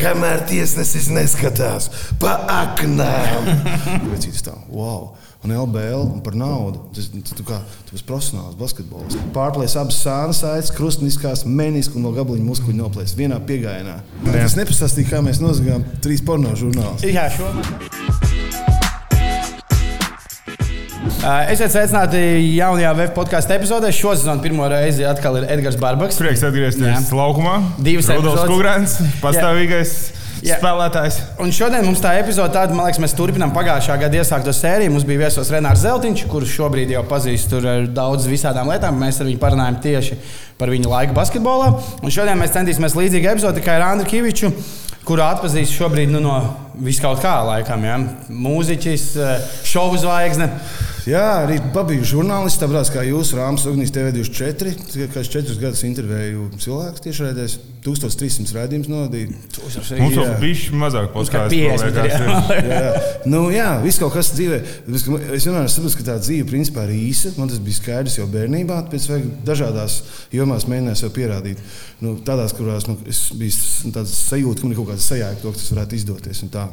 kamēr tiesnesis neskatās pa aknām. Vecītis tā, wow! Un LBL un par naudu. Tas tu kā esi profesionāls basketbols. Pārplēs abas sānas aitas, krustniskās, menisku un no gabaliņa muskuļu noplēs vienā piegājienā. Es nepastāstīju, kā mēs nozagām trīs porno žurnālus. Jā, šo. Esiet sveicināti jaunajā web podkāstu epizodē. Šo sezonu pirmo reizi atkal ir Edgars Barbaks. Prieks atgriezties Jā. laukumā. Divas Rudolfs Kungrāns, pastāvīgais. Jā. Spēlētājs. Un šodien mums tā epizode tāda, man liekas, mēs turpinām pagājušā gada iesākto sēriju. Mums bija viesos Renārs Zeltiņš, kurš šobrīd jau pazīst daudz visādām lietām. Mēs ar viņu parunājam tieši par viņa laiku basketbolā. Un šodien mēs centīsimies līdzīgu epizodi tikai ar Andru Kaviču, kuru atpazīst šobrīd nu, no viskaut kā laikam. Ja? Mūziķis, šovu zvaigzne. Jā, arī pabiju žurnālists, tāpat kā jūs, Rāmas Ugnīs TV24. Kā es četrus gadus intervēju cilvēkus tiešraidēs. 1300 raidījumus nodīja. Mums jau bija mazāk podkāstu. jā, nu, jā viss kaut kas dzīvē. Es vienmēr saprotu, ka tā dzīve principā ir īsa. Man tas bija skaidrs jau bērnībā. Pēc tam dažādās jomās mēģināju sev pierādīt. Nu, tādās, kurās nu, es biju tāds sajūta, ka man ir kaut kāda sajēga, to, ka tas varētu izdoties. Un tā,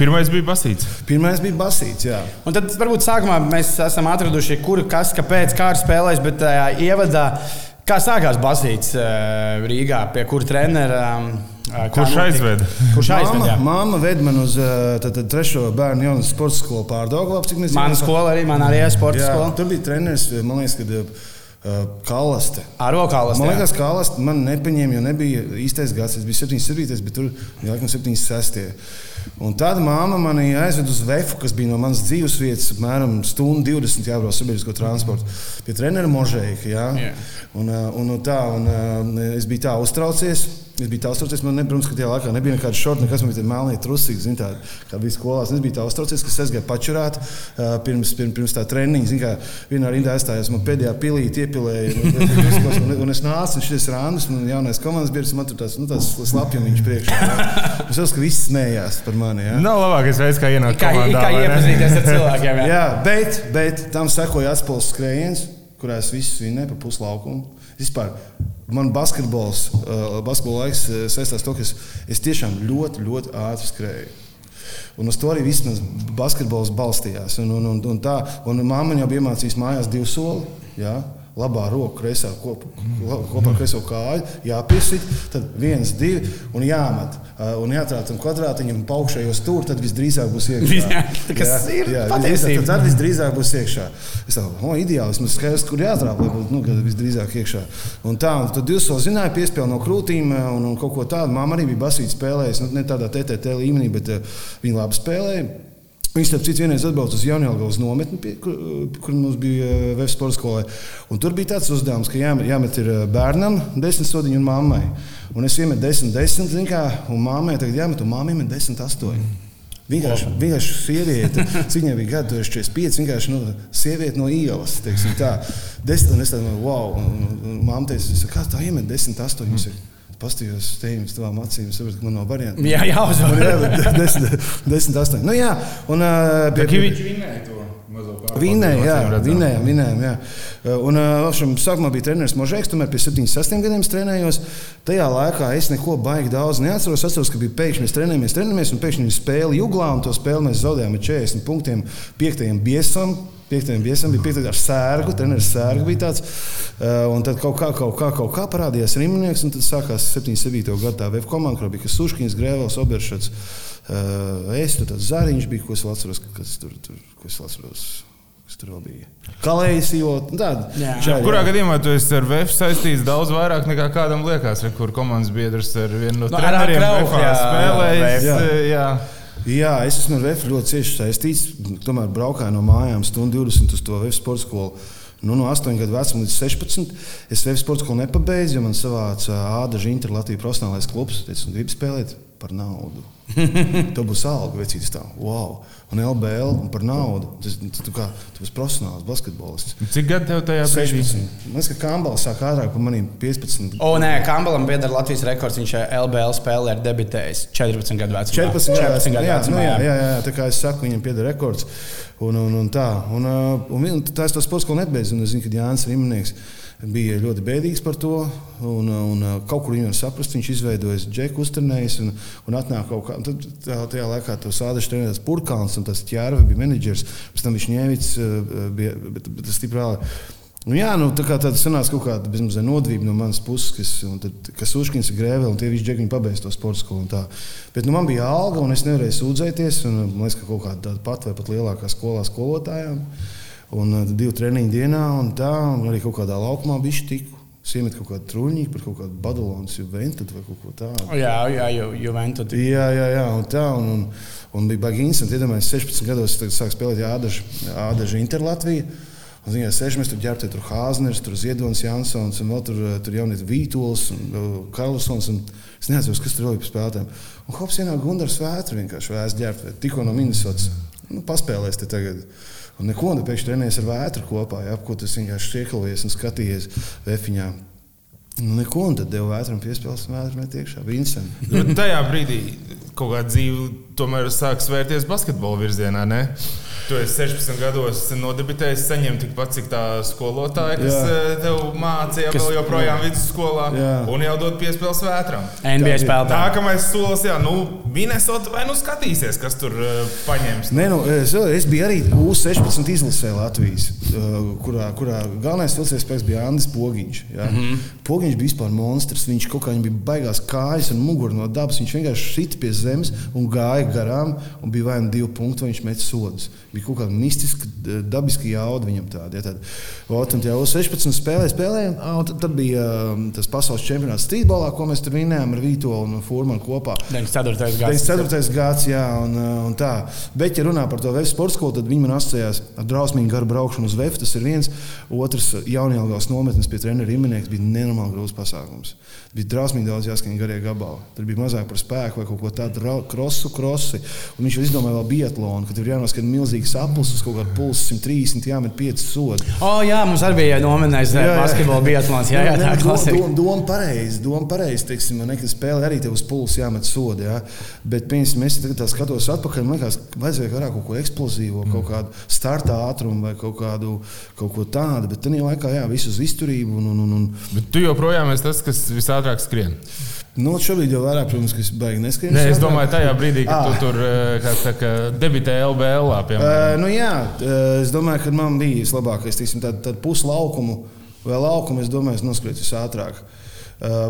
pirmais bija basīts. Pirmais bija basīts, jā. Un tad varbūt sākumā mēs esam atraduši, kur, kas, kāpēc, kā ir spēlējis, bet uh, ievadā. Kā sākās Basīts Rīgā, pie kura trenera? Kurš aizveda? Kurš aizveda? Māma ved man uz tad, tad trešo bērnu jaunas sporta skolu pārdagā. Mana skola arī, man arī ir sporta skola. Tur bija treneris, man liekas, kad. Uh, Kalaste. Ar Kalaste. Man liekas, ka Kalaste man nepaņēma, jo nebija īstais gads. Es biju 77, bet tur bija laikam 76. Un tad māma mani aizveda uz Vēfu, kas bija no manas dzīves vietas, apmēram stundu 20 jābrauc sabiedrisko transportu. Pie treneru Možēka. Ja? Yeah. Un, un, un, tā, un, es biju tā uztraucies. Es biju tā uztraucies, man nebija, ka tajā laikā nebija nekāda šorta, nekas man bija melnīgi trusīgi, zin, tā, kā bija skolās. Es biju tā uztraucies, ka es aizgāju pačurāt uh, pirms, pirms, pirms tā treniņa. Zin, kā vienā rindā aizstājos, man pēdējā pilī iepilēja, un, un, un, un es nācu, un šis rāndus, un jaunais komandas biedrs, man tur tāds, nu, tāds slapjumiņš priekšā. Ja? Es uzskatu, ka visi smējās par mani. Ja? Nav labākais veids, kā ienākt kā, komandā. Kā iepazīties ar cilvēkiem. Jā, jā bet, bet tam sekoja atspūles skrējiens, kurā es visu svinēju pa puslaukumu. Vispār man basketbols, uh, basketbola laiks uh, saistās ar to, ka es, es tiešām ļoti, ļoti ātri skrēju. Un uz to arī viss mans basketbols balstījās. Un, un, un, un tā, un mamma jau bija iemācījusi mājās divu soli. Ja? Labā roka, kreisā kopā, kopā kreiso kāju, jāpiesit, tad viens, divi un jāmet. Un jāatrāda tam kvadrātiņam, pa augšējo stūri, tad visdrīzāk būs iekšā. Tas ir patiesība. Tad, visdrīzāk būs iekšā. Es domāju, oh, ideāls, man skaidrs, kur jāatrāda, lai būtu nu, visdrīzāk iekšā. Un tā, un tad jūs vēl zināja, piespēle no krūtīm un, un kaut ko tādu. Māma arī bija basīta spēlējusi, nu, ne tādā TTT līmenī, bet viņa labi spēlēja. Viņš tam citam vienreiz atbrauca uz Jaunjēlgavas nometni, pie, kur, kur mums bija eh, Vēstures sporta skolē. Un tur bija tāds uzdevums, ka jāmet, jāmet ir eh, bērnam desmit sodiņu un mammai. Un es iemetu desmit, desmit, zin kā, un mammai tagad jāmet, un mamma iemet desmit, astoņi. Vienkārši, vienkārši sieviete, viņai bija gadi, 45, vienkārši nu, sieviete no ielas. Teiksim, tā. Desmit, un es tādu, wow, un, un mamma teica, kā tā iemet desmit, astoņi. Mm pastījos steigas tavām acīm, saprotu, ka man nav variantu. Jā, jā, uzvar. jā, desmit, desmit, astoņi. Nu, jā, un, pie, pie, viņš vinēja to. Vinēja, jā, vinējām, vinējām. Jā. Un šim sākumā bija treneris Možēks, tomēr pie 76 gadiem trenējos. Tajā laikā es neko baigi daudz neatceros. Es atceros, ka bija pēkšņi mēs trenējamies, trenējamies, un pēkšņi spēle Juglā, un to spēli mēs zaudējām ar 40 punktiem, 5. biesam. Piektajam viesam bija piektais ar sērgu, treneris sērgu bija tāds. Uh, un tad kaut kā, kaut kā, kaut kā parādījās Rīmnieks, un tad sākās 77. gada tā VF komanda, kur bija Suškins, Grēvels, Oberšats. Uh, es tur tāds zariņš bija, ko es atceros, kas tur, tur ko es atceros. Vēl bija? Kalējs, jo tāda. Kurā gadījumā tu esi ar VF saistīts daudz vairāk nekā kādam liekas, kur komandas biedrs ar vienu no, no treneriem spēlējis. Jā. Jā. Jā, es esmu ar VF ļoti cieši saistīts. Tomēr braukāju no mājām stundu 20 uz to VF sporta skolu. Nu, no 8 gadu vecuma līdz 16. Es VF sporta skolu nepabeidzu, jo man savāca Āda Žintra Latvijas profesionālais klubs. Es teicu, gribu spēlēt par naudu. Tev būs alga, vecītis tā, wow! Un LBL un par naudu. Tas, tu, kā, tu esi profesionāls basketbolists. Cik gadi tev tajā brīdī? 16. Man liekas, ka Kambals sāk ātrāk par maniem 15. O, nē, Kambalam pieder Latvijas rekords. Viņš LBL spēlē ar debitējis 14 gadu vecumā. 14 gadu vecumā. Jā, nu, jā, jā, jā, tā kā es saku, viņam pieder rekords. Un, un, un tā. Un, un, un, un tā es to sports skolu nebeidzu. Un es zinu, ka Jānis Rimnieks bija ļoti bēdīgs par to. Un, un kaut kur viņu saprast, viņš izveidoja džeku, uztrenējis un, un atnāk kaut kā. Tad tā, tajā laikā tas sādeša trenējas Purkāns un tas ķērve bija menedžers. Pēc tam viņš ņēvits bija, bet, bet tas stiprā. Nu, jā, nu, tā kā tāda sanāca kaut kāda bezmazliet nodevība no manas puses, kas, tad, kas uzskins ir grēvē, un tie visi džekļi pabeidz to sporta skolu. Bet nu, man bija alga, un es nevarēju sūdzēties. Un, man liekas, ka kaut kāda pat vai pat lielākā skolā skolotājām. Un uh, divu treniņu dienā, un tā, un arī kaut kādā laukumā bija tik. Siemet kaut kādu trūņīgu par kaut kādu Badalonas Juventus vai kaut ko tādu. Jā, jā, jau Juventus. Jā, jā, jā, un tā. Un, un, un bija baigi interesanti. Iedomājieties, 16 gados sāk spēlēt Ādažu, Ādažu Interlatviju. Un, ziniet, sēž mēs tur ģērbti, tur Hāzners, tur Ziedonis Jansons, un vēl tur, tur jaunietis Vītols un Karlsons. Un es neatceros, kas tur vēl bija spēlētājiem. Un hops ienāk Gundars Vētra vienkārši vēs ģērbti, tikko no Minnesotas. Nu, paspēlēs te tagad. Un neko tādu pēkšņi trenējies ar vētru kopā, ja, ko tas vienkārši šķiekojies un skatījies vefiņā. Nu, neko, un tad deva vētram piespēles, un vētram met iekšā. Vincent. Tajā brīdī kaut kā dzīve tomēr sāk svērties basketbola virzienā, ne? Tu esi 16 gados nodibitējis, saņem tikpat, cik tā skolotāja, kas jā. Eh, tev mācīja, kas, vēl joprojām vidusskolā, jā. un jau dod piespēles vētram. NBA spēlētāji. Nākamais solis, jā, nu, Minnesota vai nu skatīsies, kas tur uh, paņems. Nē, nu, es, es biju arī U16 izlasē Latvijas, uh, kurā, kurā galvenais vilciens spēks bija Andris Pogiņš. Ja? Mm -hmm. Pogiņš bija vispār monstrs, viņš kaut kā bija baigās kājas un muguru no dabas, viņš vienkārši šita pie zemes un gāja garām, un bija vai nu divi punkti, vai viņš met sodus bija kaut kāda mistiska, dabiska jauda viņam tāda. Ja, tāda. Ot, un jau 16 spēlē, spēlējām, tad, tad bija um, tas pasaules čempionāts streetbolā, ko mēs tur vinējām ar Vīto un Furmanu kopā. 94. gads. 94. gads, jā, un, uh, un tā. Bet, ja runā par to vefu sporta skolu, tad viņi man asociējās ar drausmīgu garu braukšanu uz vefu. Tas ir viens. Otrs, jaunajā nometnes pie treneru imenieks bija nenormāli grūts pasākums. Bija drausmīgi daudz jāskan garie gabali. Tur bija mazāk par spēku vai kaut ko tādu krosu, krosi. Un viņš izdomāja vēl biatlonu, ka tur jānoskat milzīgs saplis uz kaut kāda pulsa 130, jāmet 5 sodi. Oh, jā, mums arī bija nominēts basketbola biatlons. Jā, jā, tā ir klasika. Doma, doma pareizi, doma pareizi, teiksim, man liekas, spēlē arī tev uz pulsa jāmet sodi. Jā. Bet, piemēram, es tagad skatos atpakaļ, man liekas, vajadzēja vairāk kaut ko eksplozīvu, mm. kaut kādu starta ātrumu vai kaut, kādu, kaut ko tādu. Bet tajā laikā, jā, visu uz izturību. Un, un, un, un... Bet tu joprojām esi tas, kas visātrāk skrien. Nu, šobrīd jau vairāk, protams, ka es baigi neskrienu. Nē, es domāju, tajā brīdī, kad ah. tu tur eh, kā, kā debitēji LBL. Uh, nu, jā, uh, es domāju, ka man bija vislabākais, tādu tā puslaukumu vai laukumu, es domāju, es noskrietu visātrāk. Uh, Uh,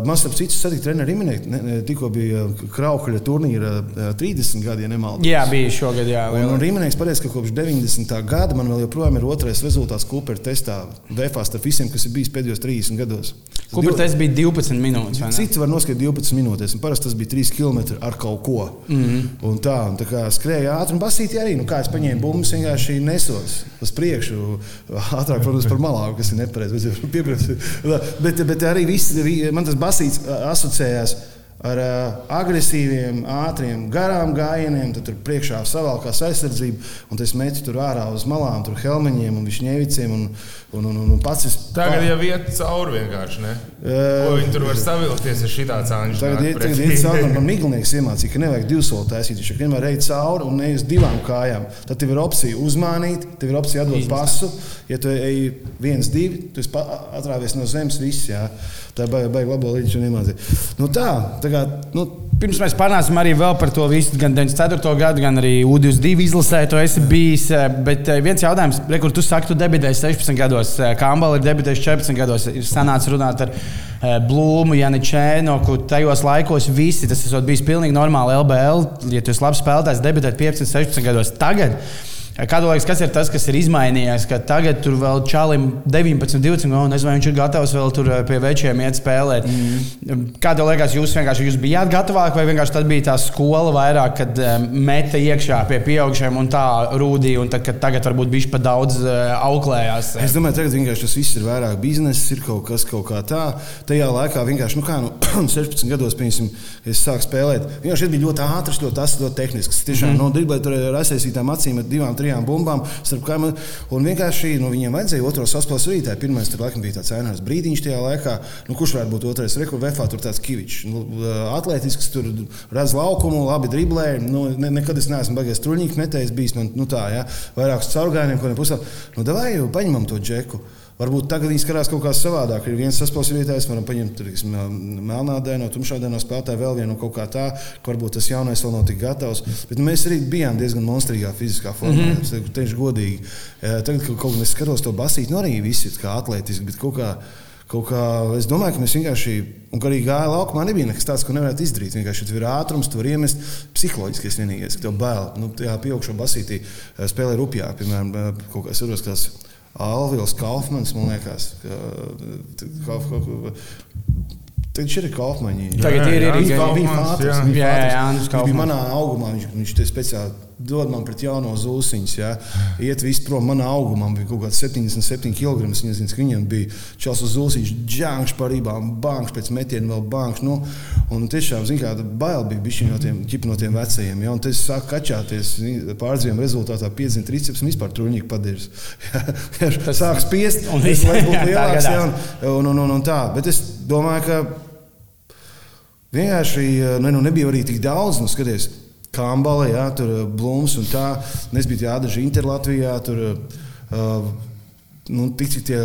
man, starp citu, satika treneris Rimiņš. Tikko bija Kraukaļa turnīra 30 gadi, ja nemaldos. Jā, bija šogad. Jā, un, un Rimiņš pateica, ka kopš 90. gada man vēl joprojām ir otrais rezultāts Cooper testā. DFA starp visiem, kas ir bijis pēdējos 30 gados. Cooper tests bija 12 minūtes. Cits var noskatīt 12 minūtes, un parasti tas bija 3 km ar kaut ko. Mm -hmm. Un tā, un tā kā skrēja ātri un basīti arī. Nu, kā es paņēmu bumbas, vienkārši nesos uz priekšu. Ātrāk, protams, par malām, kas ir nepareizi. Bet, bet arī viss man tas basīts asociējās ar agresīviem, ātriem, garām gājieniem. Tad tur priekšā savalkās aizsardzība, un tas metis tur ārā uz malām, tur helmiņiem un višņēviciem. Un, un, un, un pats es Tagad jau iet cauri vienkārši. Ne? Uh, viņi tur var savilkties ar šitā cāņu. Tagad iet, iet cauri. Man, man miglinieks iemācīja, ka nevajag divus soli taisīt. Viņš vienmēr ej cauri un ne uz divām kājām. Tad tev ir opcija uzmānīt, tev ir opcija atdot pasu. Ja tu ej viens, divi, tu atrāvies no zemes, viss. Jā. Tā ir baigta baig laba līnija, un iemācīja. Nu, tā, tā kā, nu, Pirms mēs parunāsim arī par to visu, gan 94. gadu, gan arī U22 izlasē, to esi bijis. Eh, bet eh, viens jautājums, re, kur tu saki, tu debitēji 16 gados, Kambala eh, ir debitējis 14 gados. Ir sanācis runāt ar Blūmu, Janičēnu, kur tajos laikos visi tas bijis pilnīgi normāli LBL. Ja tu esi labs spēlētājs, debitēt 15, 16 gados. Tagad Kā tev liekas, kas ir tas, kas ir izmainījies? Ka tagad tur vēl čalim 19, 20, un nezinu, vai viņš ir gatavs vēl tur eh, pie večiem iet spēlēt. Mm. Kā tev liekas, jūs vienkārši jūs bijāt gatavāki, vai vienkārši tad bija tā skola vairāk, kad eh, meta iekšā pie pieaugušiem un tā rūdīja, un tad, tagad varbūt bija pat daudz eh, auklējās? Es domāju, tagad vienkārši tas viss ir vairāk biznesa, ir kaut kas kaut kā tā. Tajā laikā vienkārši, nu kā nu, 16 gados, piemēram, es sāku spēlēt. Vienkārši bija ļoti ātrs, ļoti, tas, ļoti tehnisks. Tiešām, mm no driblēt tur ar aizsaistītām acīm, ar divām, trijām bumbām kaimiņiem. Un vienkārši nu, viņiem vajadzēja otro saspēles rītā. Pirmais tur laikam bija tāds ēnās brīdiņš tajā laikā. Nu, kurš varētu būt otrais? Rekur Vefā tur tāds kivičs. Nu, atletisks, tur redz laukumu, labi driblē. Nu, ne, nekad es neesmu baigājis truņķis metējis, bijis man nu, tā, ja, vairākus caurgājieniem, ne pusē. Nu, davai, paņemam to džeku. Varbūt tagad viņi skatās kaut kā savādāk. Ir viens saspēlētājs, varam paņemt melnā dēļ, tumšā dēļ, spēlētāju vēl vienu kaut kā tā, ka varbūt tas jaunais vēl nav tik gatavs. Bet mēs arī bijām diezgan monstrīgā fiziskā formā. Mm -hmm. Tieši godīgi. Tagad, kad kaut kā es skatos to basīt, nu arī viss ir kā atletiski, bet kaut kā. Kaut kā, es domāju, ka mēs vienkārši, un arī gāja laukumā, nebija nekas tāds, ko nevarētu izdarīt. Vienkārši tur ir ātrums, tur iemest psiholoģiski. vienīgais, ka tev bail. Nu, jā, pieaugšo basītī spēlē rupjāk, piemēram, kaut kā saros, kas Alvils Kaufmans, man liekas, ka, Viņš ir Kaufmaņš. Tagad ir arī viņa fātris. Viņš bija manā augumā. Viņš, viņš te speciāli dod man pret jauno zūsiņu. Ja. Iet viss prom. Manā augumā bija kaut kāds 77 kg. Es nezinu, ka viņam bija čels uz zūsiņš, džāngš par rībām, banks pēc metiena vēl banks. Nu, un tiešām, zin kā, bail bija bišķi no tiem, no tiem vecajiem. Ja. Un tas sāk kačāties pārdzīviem rezultātā 50 triceps un vispār truņīgi padirs. Ja. Sāk spiest, un lai būtu lielāks. Ja, un, un, un, un, tā. Bet es domāju, ka vienkārši nu, nebija arī tik daudz. Nu, skaties, Kambala, jā, tur Blūms un tā. Es biju jādaži Interlatvijā. Tur, uh, nu, tik cik tie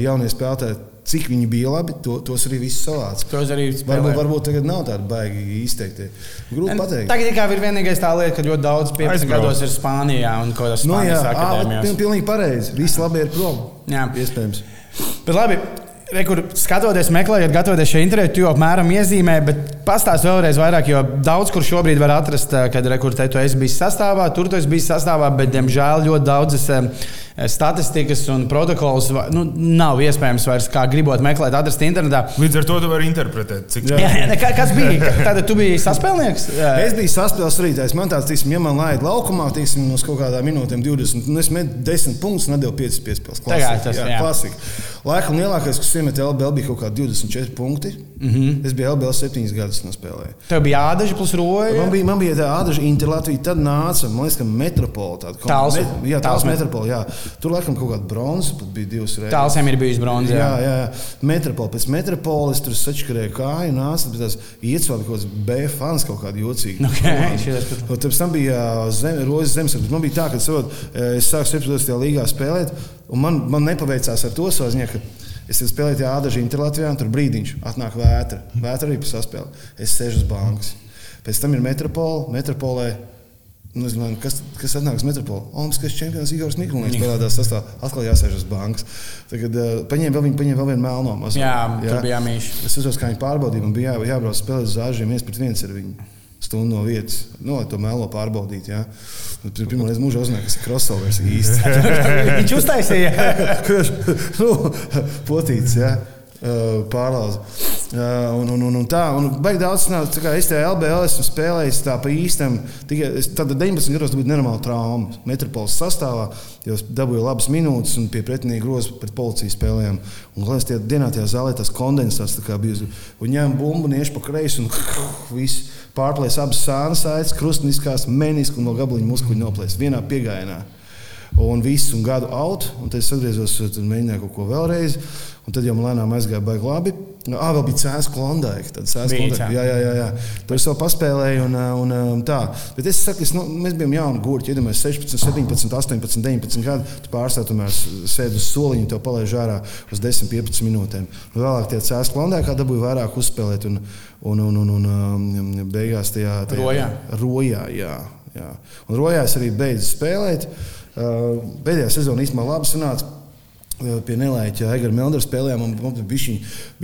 jaunie spēlētāji, cik viņi bija labi, to, tos arī viss savāca. Tos arī varbūt, varbūt tagad nav tāda baigi izteikti. Grūti pateikt. Tagad tikai ir vienīgais tā lieta, ka ļoti daudz 15 gados ir Spānijā un kaut kādas nu, Spānijas nu, akadēmijas. Pilnīgi pareizi. Viss labi ir prom. Jā, iespējams. Bet labi, Re, kur skatoties, meklējot, gatavoties šai intervijai, jau apmēram iezīmēji, bet pastāst vēlreiz vairāk, jo daudz kur šobrīd var atrast, kad rekurē tu esi bijis sastāvā, tur tu esi bijis sastāvā, bet, diemžēl, ļoti daudzas statistikas un protokols nu, nav iespējams vairs kā gribot meklēt, atrast internetā. Līdz ar to tu vari interpretēt, cik tas ir. Jā, jā, kas bija? Tad tu biji saspēlnieks? es biju saspēles rītājs. Man tāds, tiksim, ja man laid laukumā, tiksim, uz kaut kādām minūtēm 20, nu es metu 10 punktus, nedēļu 5 piespēles. Klasika. Tas, jā, jā. klasika. Laikam lielākais, kas iemet LBL, bija kaut kādi 24 punkti. Mm -hmm. Es biju LBL 7 gadus nospēlējis. Tev bija ādaži plus roja? Man bija, man bija tā ādaži Interlatvija, tad nāca, man liekas, ka metropola. Tāls. Met, jā, tāls metropola, jā. Tur laikam kaut kāda bronza pat bija divas reizes. Tālsiem ir bijusi bronza. Jā, jā, jā. Metropola. Pēc metropoles tur sačkarēja kāju, nāca pēc tās iecvādi kaut kāds B fans kaut kādi jocīgi. Okay, Tad tam bija zem, rozes zemes. Man bija tā, ka savot, es sāku 17. līgā spēlēt, un man, man nepaveicās ar to saziņā, ka Es spēlēju tajā Ādažā Interlatvijā, un tur brīdiņš atnāk vētra. Vētra arī pasaspēlē. Es sēžu uz bankas. Pēc tam ir metropola, metropolē. Nu, domāju, kas, kas atnāks metropolē? Olimpiskais čempions Igors Mikulnieks parādās sastāvā. Atkal jāsēž uz bankas. Tagad uh, paņēma vēl, paņēma vēl vienu melno mazu. Jā, jā, tur bija jāmīš. Es uzreiz kā viņi pārbaudīja, man bija jā, jābrauc spēlēt uz zāžiem viens pret viens ar viņu stundu no vietas, no nu, to melo pārbaudīt. Ja. Pirmā reize mūžā uzzināja, kas ir crossovers īsti. Viņš uztaisīja. nu, potīts, ja. Pārlauza. Uh, un, un, un, un tā, un baigi daudz nāca, tā kā es tajā LBL esmu spēlējis tā pa īstam. Tikai es tad 19 gados būtu nenormāla trauma. Metropoles sastāvā jau dabūju labas minūtes un pie pretinieka groza pret policiju spēlējām. Un lai es tajā dienā tajā zālē tas kondensāts tā kā bija. Un ņēma bumbu, nieš pa kreisi un viss pārplēs abas sānas aitas, krustniskās, menisku un vēl gabaliņu muskuļu noplēs vienā piegājienā. Un viss un gadu out, un tad es atgriezos, mēģināju kaut ko vēlreiz. Un tad jau man lēnām aizgāja baigi labi. Ah, vēl bija cēlus klondēka. Tad cēlus klondēka. Jā, jā, jā. jā. Tur es vēl paspēlēju un, un, un tā. Bet es saku, es, nu, mēs bijām jauni gurķi. Iedomājieties, 16, 17, 18, 19 gadi. Tu pārstāv tomēr sēdi uz soliņa, tev palaiž ārā uz 10, 15 minūtēm. Un vēlāk tie cēlus klondēkā dabūja vairāk uzspēlēt. Un, un, un, un, un, un beigās tajā, tajā rojā. rojā jā, jā. Un rojā es arī beidzu spēlēt. Pēdējā sezona īstenībā labi sanāca. Pie Nelēķa Egara Meldera spēlējām, un man bija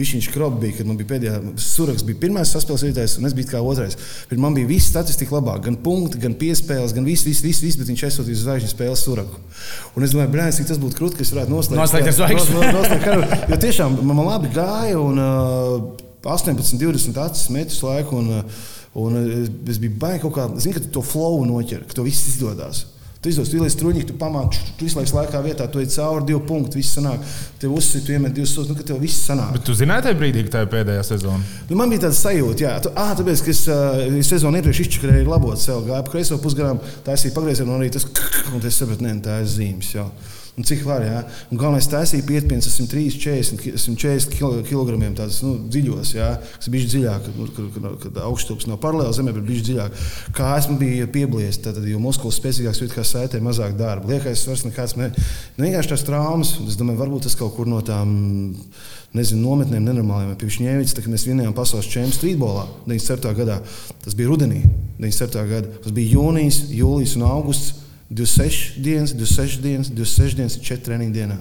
šī skroba, bija, kad man bija pēdējā suraks, bija pirmais saspēles vietējais, un es biju kā otrais. Pirmā man bija viss statistika labāk, gan punkti, gan piespēles, gan viss, viss, viss, vis, bet viņš esot uz zvaigžņu spēles suraku. Un es domāju, brāl, cik tas būtu krūti, ka es varētu noslēgt. Noslēgt ar zvaigžņu. Jo tiešām man labi gāja, un uh, 18, 20 acis metus laiku, un, uh, un es biju baigi kaut kā, zinu, ka tu to flow noķer, ka to viss izdodas. Tu izdos ieliec truņi, tu pamāci, tu visu laiku laikā vietā, tu ej cauri divu punktu, viss sanāk. Tev uzsver, tu iemet divus soļus, nu, ka tev viss sanāk. Bet tu zināji tajā brīdī, ka tā ir pēdējā sezona? Nu, man bija tāds sajūta, jā, tu, ah, tāpēc, ka es uh, sezonu iepriekš izčakarēju labot sev, gāju pa kreiso pusgarām, taisīju pagriezienu un arī tas, un es sapratu, ne, tā ir zīmes. Jā. Un cik var, jā. Un galvenais taisīja 5, 130, 40, 140 kg tādas nu, dziļos, jā, kas bija dziļāk, kad, kad augststūps nav paralēli zemē, bet bija dziļāk. Kā esmu bija piebliest, tad, jo muskulis spēcīgāks, jo kā saitē mazāk darba. Liekais svars nekāds, ne, nu, vienkārši tās traumas, es domāju, varbūt tas kaut kur no tām nezinu, nometnēm, nenormāliem. Pieņēmīts, kad mēs vinējām pasaules čempionu streetbolā 97. gadā. Tas bija rudenī, 97. gadā. Tas bija jūnijas, jūlijas un augusts. 26 dienas, 26 dienas, 26 dienas, 4 treniņu dienā.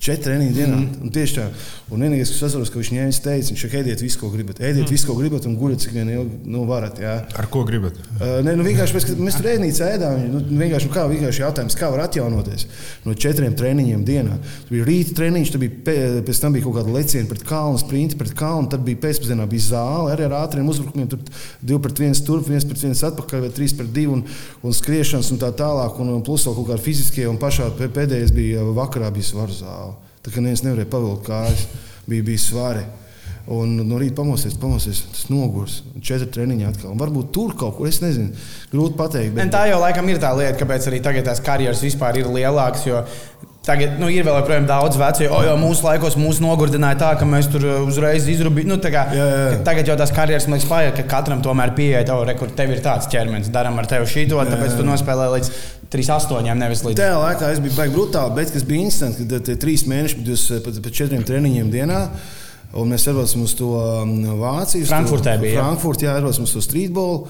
Četri treniņi dienā. Mm -hmm. Tieši tā. Un vienīgais, kas atceros, ka viņš ņēma teica, viņš saka, ēdiet visu, ko gribat. Ēdiet mm. visu, ko gribat, un guļat, cik vien ilgi nu, varat. Jā. Ar ko gribat? Uh, ne, nu, vienkārši mēs, mēs tur ēdnīcā ēdām. Nu, vienkārši, nu, kā vienkārši jautājums, kā var atjaunoties no četriem treniņiem dienā. Tur bija rīta treniņš, tad bija pē, pēc tam bija kaut kāda leciena pret kalnu, sprinti pret kalnu, tad bija pēcpusdienā bija zāle arī ar ātriem uzbrukumiem. Tur 2 pret 1 turp, 1 pret 1 atpakaļ, vai 3 pret 2 un, un skriešanas un tā tālāk. Un, un plus vēl kaut kādi fiziskie un pašā pēdējais bija vakarā bija svaru zāle. Tā kā neviens nevarēja pavilkt kājas, bija, bija svari. Un no rīta pamosties, pamosties, tas nogurs. Četri treniņi atkal. Un varbūt tur kaut kur, es nezinu, grūti pateikt. Bet... Tā jau laikam ir tā lieta, kāpēc arī tagad tās karjeras vispār ir lielākas. Tagad nu, ir vēl joprojām daudz vecu, jo, jo mūsu laikos mūs nogurdināja tā, ka mēs tur uzreiz izrūpējām. Nu, tagad jau tās karjeras man liekas, paiet, ka katram tomēr pieeja, oh, re, kur tev ir tāds ķermenis, darām ar tevi šito, tāpēc tu nospēlē līdz 3,8, nevis līdz 3. Tajā laikā es biju baigi brutāli, bet kas bija interesanti, ka tie trīs mēneši pēc, pēc četriem treniņiem dienā. Un mēs aizbraucam uz to um, Vāciju. Frankfurtē bija. Frankfurtē, jā, aizbraucam uz to streetbolu.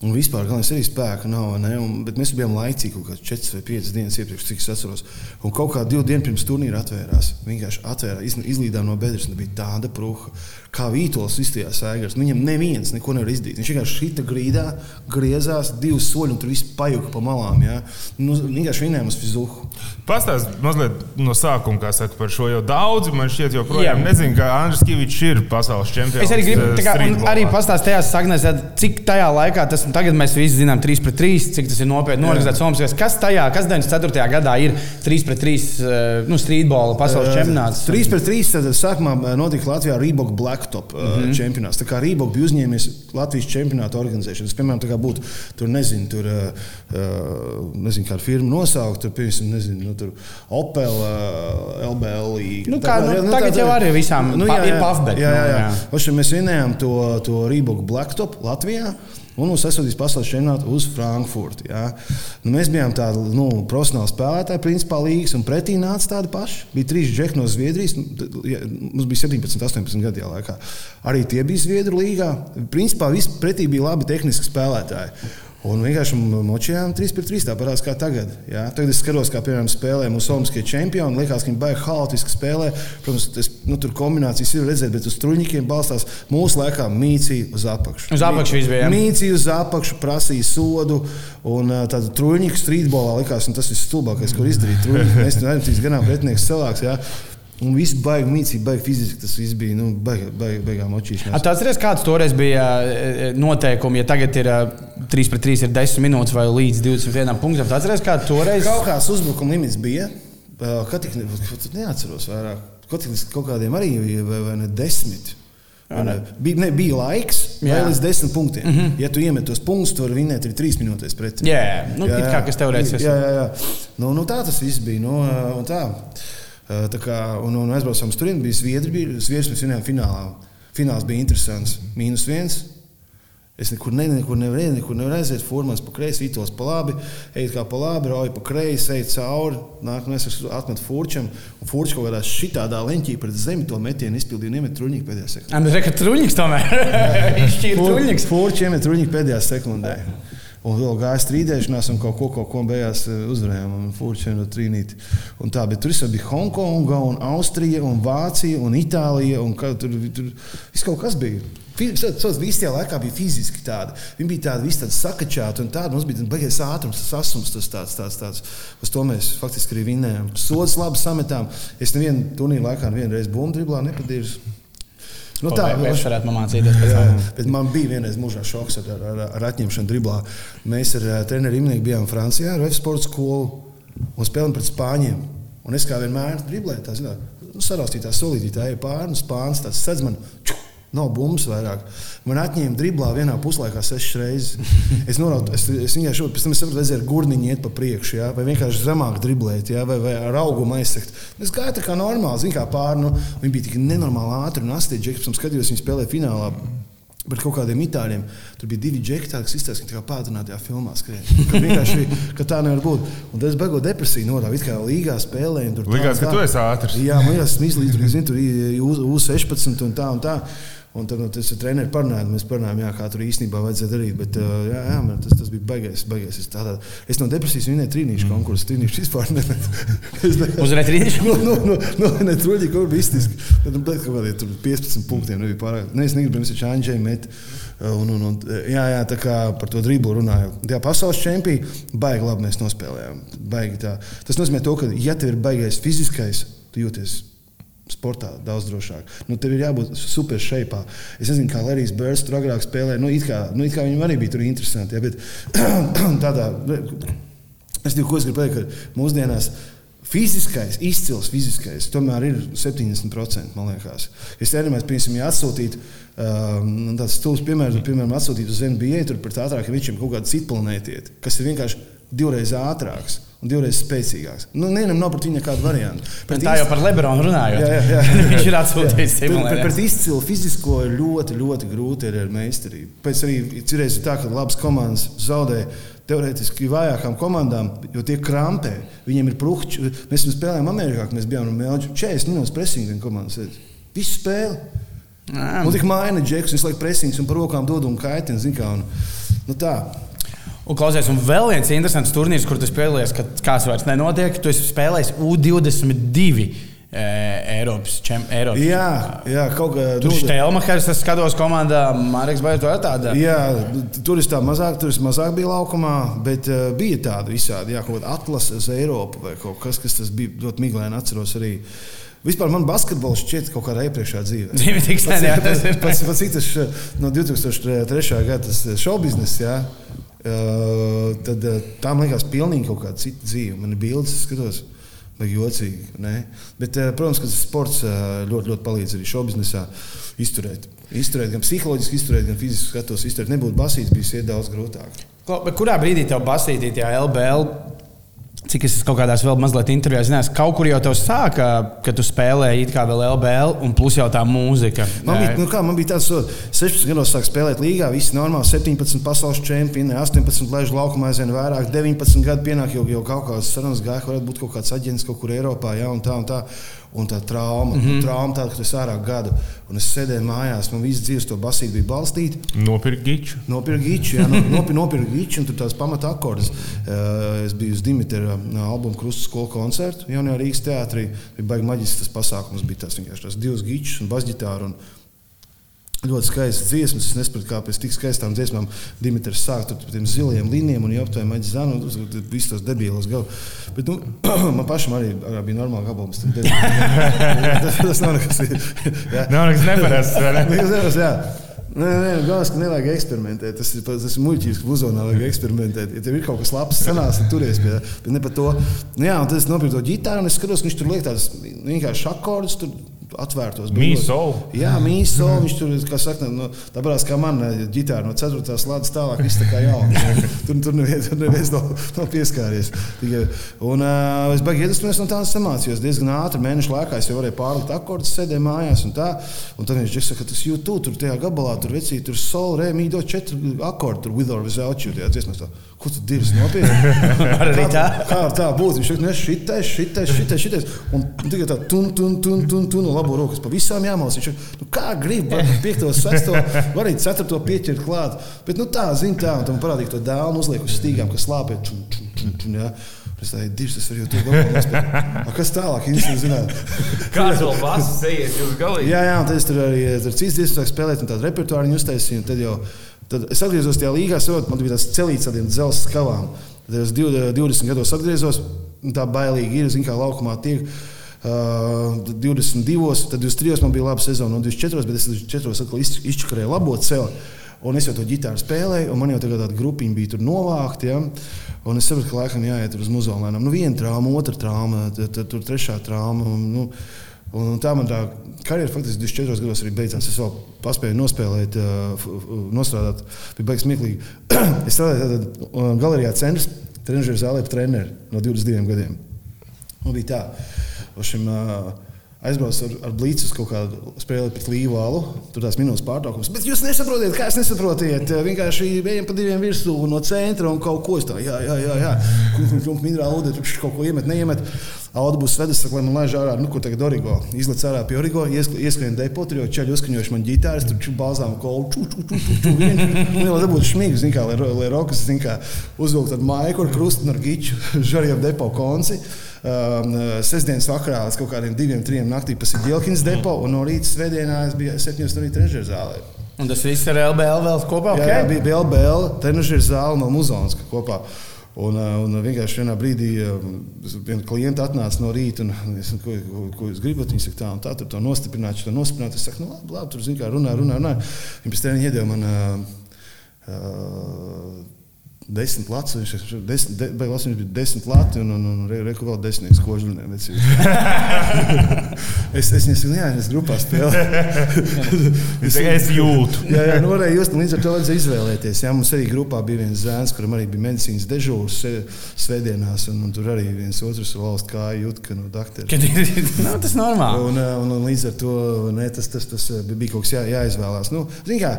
Un vispār, galvenais arī spēka nav. Un, bet mēs bijām laicīgi, kaut kādas 4 vai 5 dienas iepriekš, cik es atceros. Un kaut kā divu dienu pirms turnīra atvērās. Vienkārši atvērās, izlīdām no bedres, un bija tāda pruha kā vītols izstījās ēgars. Viņam neviens neko nevar izdarīt. Viņš vienkārši šita grīdā griezās divus soļus, un tur viss pajuka pa malām. Ja? Nu, vienkārši viņiem uz fizuhu. Pastāstiet mazliet no sākuma, kā saka par šo, jo daudzi man šķiet joprojām nezinu, ka Andris Kavičs ir pasaules čempions. Es arī gribu, kā, arī pastāstīt tajās saknēs, cik tajā laikā tas, nu, tagad mēs visi zinām 3 pret 3, cik tas ir nopietni norizēts Somijas. Kas tajā, kas 94. gadā ir 3 pret 3 eh, nu, streetbola pasaules čempionāts? 3 pret 3 tad sākumā eh, notika Latvijā Reebok Black Blacktop mm -hmm. čempionāts. Tā kā Rībok bija uzņēmies Latvijas čempionātu organizēšanu. Tas, piemēram, būtu tur, nezinu, tur, nezinu kādu firmu nosaukt, tur, piemēram, nezinu, nu, tur Opel, LBL. Nu, kā, nu, nu, tagad tā, jau arī visām nu, jā, jā, ir pafbet. Jā, jā, jā. jā. jā. Mēs vinējām to, to Rībok Blacktop Latvijā un mums aizsūtīs pasaules čempionātu uz Frankfurtu. Ja. Nu, mēs bijām tādi nu, profesionāli spēlētāji, principā līgas, un pretī nāca tādi paši. Bija trīs džekļi no Zviedrijas, nu, mums bija 17, 18 gadu laikā. Arī tie bija Zviedru līgā. Principā visi pretī bija labi tehniski spēlētāji. Un vienkārši močījām 3 pret 3. Tā parādās kā tagad. Jā. Tagad es skatos, kā piemēram spēlē mūsu Olimpiskie čempioni. Liekas, ka viņi baigi haotiski spēlē. Protams, tas, nu, tur kombinācijas ir redzēt, bet uz truņķiem balstās mūsu laikā mīcija uz apakšu. Uz apakšu bija. Mīcija uz apakšu, prasīja sodu. Un tādu truņķu streetbolā likās, un tas ir stulbākais, ko izdarīt. Truņķi, mēs tam neticam, ganām pretinieks cilvēks. Jā. Un viss baigi mīcīgi, baigi fiziski. Tas viss bija nu, baigi, baigām očīšanās. Tāds ir kāds toreiz bija noteikumi, ja tagad ir 3 pret 3 ir 10 minūtes vai līdz 21 punktam. Ir kāds toreiz. Kaut kāds uzbrukuma limits bija. Kad tik neatceros vairāk. Kaut, kaut kādiem arī vai, vai ne desmit. Ne. Bija, ne, bija laiks, jā. līdz desmit punktiem. Mm -hmm. Ja tu iemet tos punktus, tad vari vinēt arī trīs minūtes pretī. Jā, nu, jā, jā. kā kas tev reizes. Jā, jā, jā. Nu, nu, tā tas viss bija. Nu, tā. Tā kā, un, un aizbraucām turieni, bija Zviedri, bija Zviedri, mēs vinējām finālā. Fināls bija interesants. Mīnus viens. Es nekur, ne, nekur nevaru nekur nevar aiziet. Formāns pa kreisi, vitos pa labi, ej kā pa labi, rauj pa kreisi, ej cauri. Nākamais es atmetu furčam, un furčs kaut kādā šitādā leņķī pret zemi to metienu izpildīja un iemet truņķi pēdējā sekundē. Andrei, ka truņķis tomēr izšķīra truņķis. Furčs iemet truņķi pēdējā sekundē. Un vēl gāja strīdēšanās, un kaut ko, kaut ko beigās eh, uzvarējām. Un no Trīnīti. Un tā, bet tur bija Hongkonga, un Austrija, un Vācija, un Itālija. Un kā, tur, tur viss kaut kas bija. Tas viss tajā laikā bija fiziski tāda. Viņi bija tādi visi tādi sakačāti, un tāda mums bija baigais ātrums, tas asums, tas tāds, tāds, tāds. Uz to mēs faktiski arī vinējām. Sodas labi sametām. Es nevienu turnīru laikā nevienu reizi bumbu driblā nepadīru. Nu, tā mēs varētu mācīties. Jā, bet man bija vienreiz mūžā šoks ar, ar, ar atņemšanu driblā. Mēs ar treneru Imniņu bijām Francijā ar Sports skolu un spēlējām pret Spāņiem. Un es kā vienmēr driblēju, tā zināt, nu, saraustītā solītī, tā ir pārnu spāns, tāds sedz man. Čuk, Nav bumbas vairāk. Man atņēma driblā vienā puslaikā sešas reizes. Es noraudu, es, es šodien, pēc tam es saprotu, redzēju, gurniņi iet pa priekšu, ja? vai vienkārši zemāk driblēt, ja? vai, vai ar augumu aizsakt. Es gāju tā kā normāli, zinu, kā pārnu. Viņi bija tik nenormāli ātri un astīgi, tam skatījos, viņi spēlēja finālā. Par kaut kādiem itāļiem. Tur bija divi džekļi, kas izstāsta, ka tā kā pātrinātajā filmā skrien. Ka vienkārši ka tā nevar būt. Un tas beigu depresiju norāda. It kā līgā spēlēja. Likās, ka tu esi ātris. Jā, man jāsaka, izlīdz, tur, tur U16 un tā un tā. Un tad nu, tas ir treniņš parunājot. Mēs parunājām, jā, kā tur īstenībā vajadzēja darīt. Bet jā, jā, man, tas, tas bija baigais. baigais. Es, tādā, es no depresijas vinēju trīnīšu mm. konkursu. Trīnīšu vispār nevienu. Uzvarēju trīnīšu? no, no, no, no, ne, truļi, kaut kā iztiski. Tad nu, kaut kādiem 15 punktiem nebija pārāk. Ne, es negribu, es taču Anģēju met. Un, un, un, jā, jā, tā kā par to driblu runāju. Tajā pasaules čempionā baigi labi mēs nospēlējām. Baigi tā. Tas nozīmē to, ka ja tev ir baigais fiziskais, tu jūties sportā daudz drošāk. Nu, tev ir jābūt super šeipā. Es nezinu, kā Larijs Bērs tur agrāk spēlēja. Nu, it kā, nu, it kā viņam arī bija tur interesanti. Ja, bet tādā, es tikai ko es gribu pateikt, ka mūsdienās. Fiziskais, izcils fiziskais, tomēr ir 70%. Man liekas, es iedomājos, piemēram, ja atsūtītu um, tādu stūri piemēru, piemēram, atsūtītu uz NBA, tur pat ātrāk, ja viņš ir kaut kāda cita planētiet, kas ir vienkārši divreiz ātrāks un divreiz spēcīgāks. Nu, Nevienam nav pret viņu nekādu variantu. Pret tā jau par Lebronu runājot. Jā, jā, jā. Viņš ir atsūtījis simulāciju. Pret, pret izcilu fizisko ir ļoti, ļoti grūti ar meistarību. Pēc arī cerēs ir tā, ka labas komandas zaudē. Teorētiski vājākām komandām, jo tie krampē, viņiem ir prūkšķi. Mēs spēlējām Amerikā, mēs bijām no Melģa 40 minūtes presinga komandas. Visu spēli. Un tik maina džeks, visu laiku presings un par rokām dod un kaitina. Nu tā, Un, klausies, un vēl viens interesants turnīrs, kur tu piedalījies, kad kāds vairs nenotiek. Tu esi spēlējis U22. E, Eiropas čempionātā. Jā, jā, kaut kā tur bija. Stelmachers, es skatos, komandā Marks Bairs, tur tāda. Jā, tur ir tā mazāk, tur mazāk bija laukumā, bet uh, bija tāda visādi, jā, kaut kāda atlase uz Eiropu vai kaut kas, kas tas bija ļoti miglaini atceros arī. Vispār man basketbols šķiet kaut kādā iepriekšējā dzīvē. Dzīve tik sen, jā, ir. Pats, pats, pats, tas no 2003. gada tas show biznesa, jā. Uh, tad uh, tam liekas, pilnīgi kaut kāda cita dzīve. Man ir bildes, skatos, jocīgi. Ne? Bet, uh, protams, ka sports ļoti, ļoti palīdz arī šobrīd izturēt. Izturēt, gan psiholoģiski izturēt, gan fiziski skatos, izturēt. Nebūtu basīts, bija daudz grūtāk. Kurā brīdī tev basītī tajā LBL Cik es kaut kādās vēl mazliet intervijās zināju, kaut kur jau te sāka, ka tu spēlēji it kā vēl LBL, un plus jau tā mūzika. Man bija, nu kā, man bija tāds, 16 gados sāk spēlēt līgā, viss normāli, 17 pasaules čempioni, 18 laiž laukumā aizvien vairāk, 19 gadu pienāk jau, jau kaut kādas sarunas gāja, varētu būt kaut kāds aģents kaut kur Eiropā, ja, un tā un tā un tā trauma, mm -hmm. trauma tāda, ka tas ārā gadu. Un es sēdēju mājās, man viss dzīves to basīti bija balstīta. Nopirkt giču. Nopirkt giču, jā, nopirkt nopirk giču, un tur tās pamata akordus. Uh, es biju uz Dimitra albuma Krusta skolu koncertu jaunajā Rīgas teātrī. Bija baigi maģisks tas pasākums, bija tas vienkārši tās divas gičus un basģitāru. Ļoti skaistas dziesmas. Es nesaprotu, kāpēc tik skaistām dziesmām Dimitris sāk ar tādiem ziliem līnijiem un jautāja maģis zanu, un visus tos debīlos galu. Bet nu, man pašam arī, arī bija normāli gabals. tas, tas nav nekas. Nav nekas neparasts. Nekas neparasts. Nē, nē, galvenais, ka nevajag eksperimentēt. Tas ir, tas ir muļķības, ka uzvārdā vajag eksperimentēt. Ja tev ir kaut kas labs, sanās, tad turies pie tā. Bet ne par to. Nu, jā, un tad es nopirku to ģitāru, un es skatos, ka viņš tur liek tādas vienkārši akordus atvērtos. Mīsolu. Jā, mīsolu. Viņš tur, kā saka, no, tāpēc kā man ģitāra no 4. slādes tālāk, viss tā kā jauna. tur tur neviens, tur neviens nav, nav pieskāries. Tikai, un uh, es baigi iedvesmoties no tādas samācījos diezgan ātri. Mēnešu laikā es jau varēju pārlikt akordus, sēdēju mājās un tā. Un tad viņš saka, ka tas YouTube, tur tajā gabalā, tur vecī, tur sol, re, mīdo četri akordi, tur with or without you. Tajā dziesmās tā. Ko tu dirzi nopietni? Arī tā. Kā tā būtu? Viņš saka, ne šitais, šitais, šitais, šitais. Un tikai tā tun, tun, tun, tun, tun. Labo roku, kas pa visām jāmals. Viņš ir, nu, kā grib, var 5, 6, var arī 4 pieķert klāt. Bet, nu, tā, zin tā, un tam parādīja to dēlu, uzliek uz stīgām, kas slāpē. Čun, čun, čun, čun, ja. Es domāju, divas tas jau tur būt. Kas tālāk? Kāds vēl vasarā ejiet uz galīgi? Jā, jā, un tad es tur arī tur cits dziesmas spēlēju, un tādu repertuāru uztaisīju. Tad jau tad es atgriezos tajā līgā, savot, man bija tāds celīts ar tādiem dzelzceļa skavām. Tad es 20 gados atgriezos, un tā bailīgi ir, zin, kā laukumā tiek. Uh, 22, tad 23 man bija laba sezona, un 24, bet es 24 atkal izčakarēju labo celi. Un es jau to ģitāru spēlēju, un man jau tāda grupiņa bija tur novākta. Ja? Un es sapratu, ka laikam jāiet uz muzolēnām. Nu, viena trauma, otra trauma, tad, tad tur trešā trauma. Un, nu, un, un tā man tā karjera faktiski 24 gados arī beidzās. Es vēl paspēju nospēlēt, nostrādāt, bija beigas smieklīgi. es strādāju tādā galerijā centrā, trenižera zālē, treneris no 22 gadiem. Un bija tā. Šim, uh, aizbraucu ar, ar blīcu uz kaut kādu spēli pret Līvalu. Tur tās minūtes pārtraukums. Bet jūs nesaprotat, kā es nesaprotiet. Vienkārši ejam pa diviem virsū no centra un kaut ko tādu. Jā, jā, jā. jā. Kungs, minerāli ūdeni, tur kaut ko iemet, neiemet. Autobusu vedas, saka, lai man laiž ārā, nu, kur tagad Origo. Izlaiž ārā pie Origo, ieskrien depo, tur jau ceļu uzskaņojuši man ģitāras, tur ču balzām kolu, ču, ču, ču. Nu, jau dabūtu šmīgi, zin kā, lai, lai rokas, zin kā, uzvilkt ar maiku, ar krustu un ar giču, žariem depo konci. Um, sestdienas vakarā līdz kaut kādiem diviem, trim naktī pa Sigilkins depo, un no rīta svētdienā es biju septiņos no rīta trenižera zālē. Un tas viss ir LBL vēl kopā? Jā, Okay? jā bija LBL, trenižera zāle no muzeja kopā. Un, un vienkārši vienā brīdī viena klienta atnāca no rīta un es saku, ko, ko, ko jūs gribat. Viņa saka, tā, un tā, tur to nostiprināt, to nostiprināt. Es saku, nu, labi, labi tur zina, kā runā, runā, runā. Viņa pēc tam iedeva man. Uh, uh, Desmit lats, viņš ir desmit, de, beigās viņš bija desmit lati un, un, un re, reku vēl desmitnieks kožļuniem. es, es nesaku, jā, es grupā spēlēju. es, es jūtu. jā, jā, nu varēja just, līdz ar to vajadzēja izvēlēties. Jā, mums arī grupā bija viens zēns, kuram arī bija medicīnas dežūrs svētdienās, un, un tur arī viens otrs valsts kāja jūt, ka no doktora. Kad ir nu, tas normāli. Un, un, un līdz ar to ne, tas, tas, tas bija kaut kas jā, jāizvēlās. Nu, zin kā,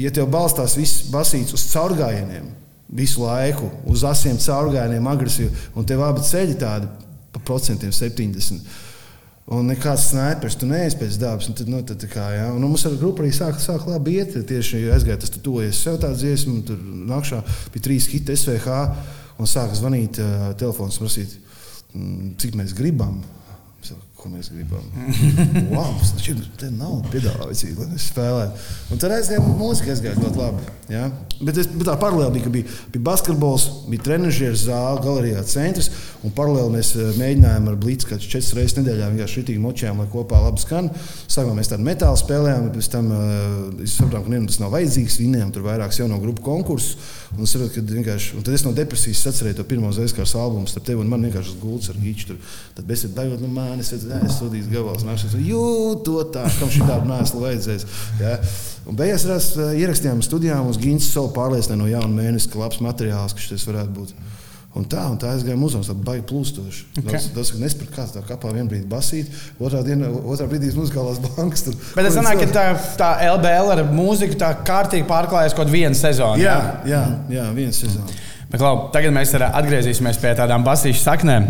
ja tev balstās viss basīts uz caurgājieniem, visu laiku uz asiem caurgājieniem, agresīvi. Un tev abi ceļi tādi pa procentiem 70. Un nekāds snipers, tu neesi pēc dabas. Tad, nu, tad, kā, ja? un, nu, mums ar grupu arī sāk, sāk labi iet. Tieši aizgāja tas, tu tojies sev tādu dziesmu, tur nākšā bija trīs hiti SVH un sāka zvanīt uh, telefons, prasīt, mm, cik mēs gribam ko mēs gribam. wow, taču nav piedāvājis, lai mēs spēlētu. Un tad aizgāja mūzika, aizgāja ļoti labi. Ja? Bet, es, bet tā paralēli bija, bija, bija basketbols, bija trenižera zāle, galerijā centrs. Un paralēli mēs mēģinājām ar blīci kādas četras reizes nedēļā vienkārši šitīgi močējām, lai kopā labi skan. Sākumā mēs tādu metālu spēlējām, bet pēc tam uh, sapratām, ka ne, tas nav vajadzīgs. Vinējām tur vairākus jauno grupu konkursus. Un, vienkārši, un tad es no depresijas atcerēju to pirmo Zvaigznes albumu starp tevi un man vienkārši gults ar gīču. Tad es biju no manis, es sūdīju gabals, nākšu, jūtu tā, kam šī tāda nēsla vajadzēs. Ja? Un beigās rās, ierakstījām studijā, mums Gīns savu pārliecināja no jauna mēneša, ka labs materiāls, ka šis varētu būt. Un tā, un tā aizgāja muzejā, tā baigi plūstoši. Okay. Tas, tas nesaprot, kāds tā kapā vienā brīdī basīt, otrā, dienā, otrā brīdī muzikālās bankas. Tur, Bet es domāju, ka tā, tā LBL ar mūziku tā kārtīgi pārklājas kaut vienu sezonu. Jā, jā, jā viena sezona. Bet, lau, tagad mēs atgriezīsimies pie tādām basīšu saknēm.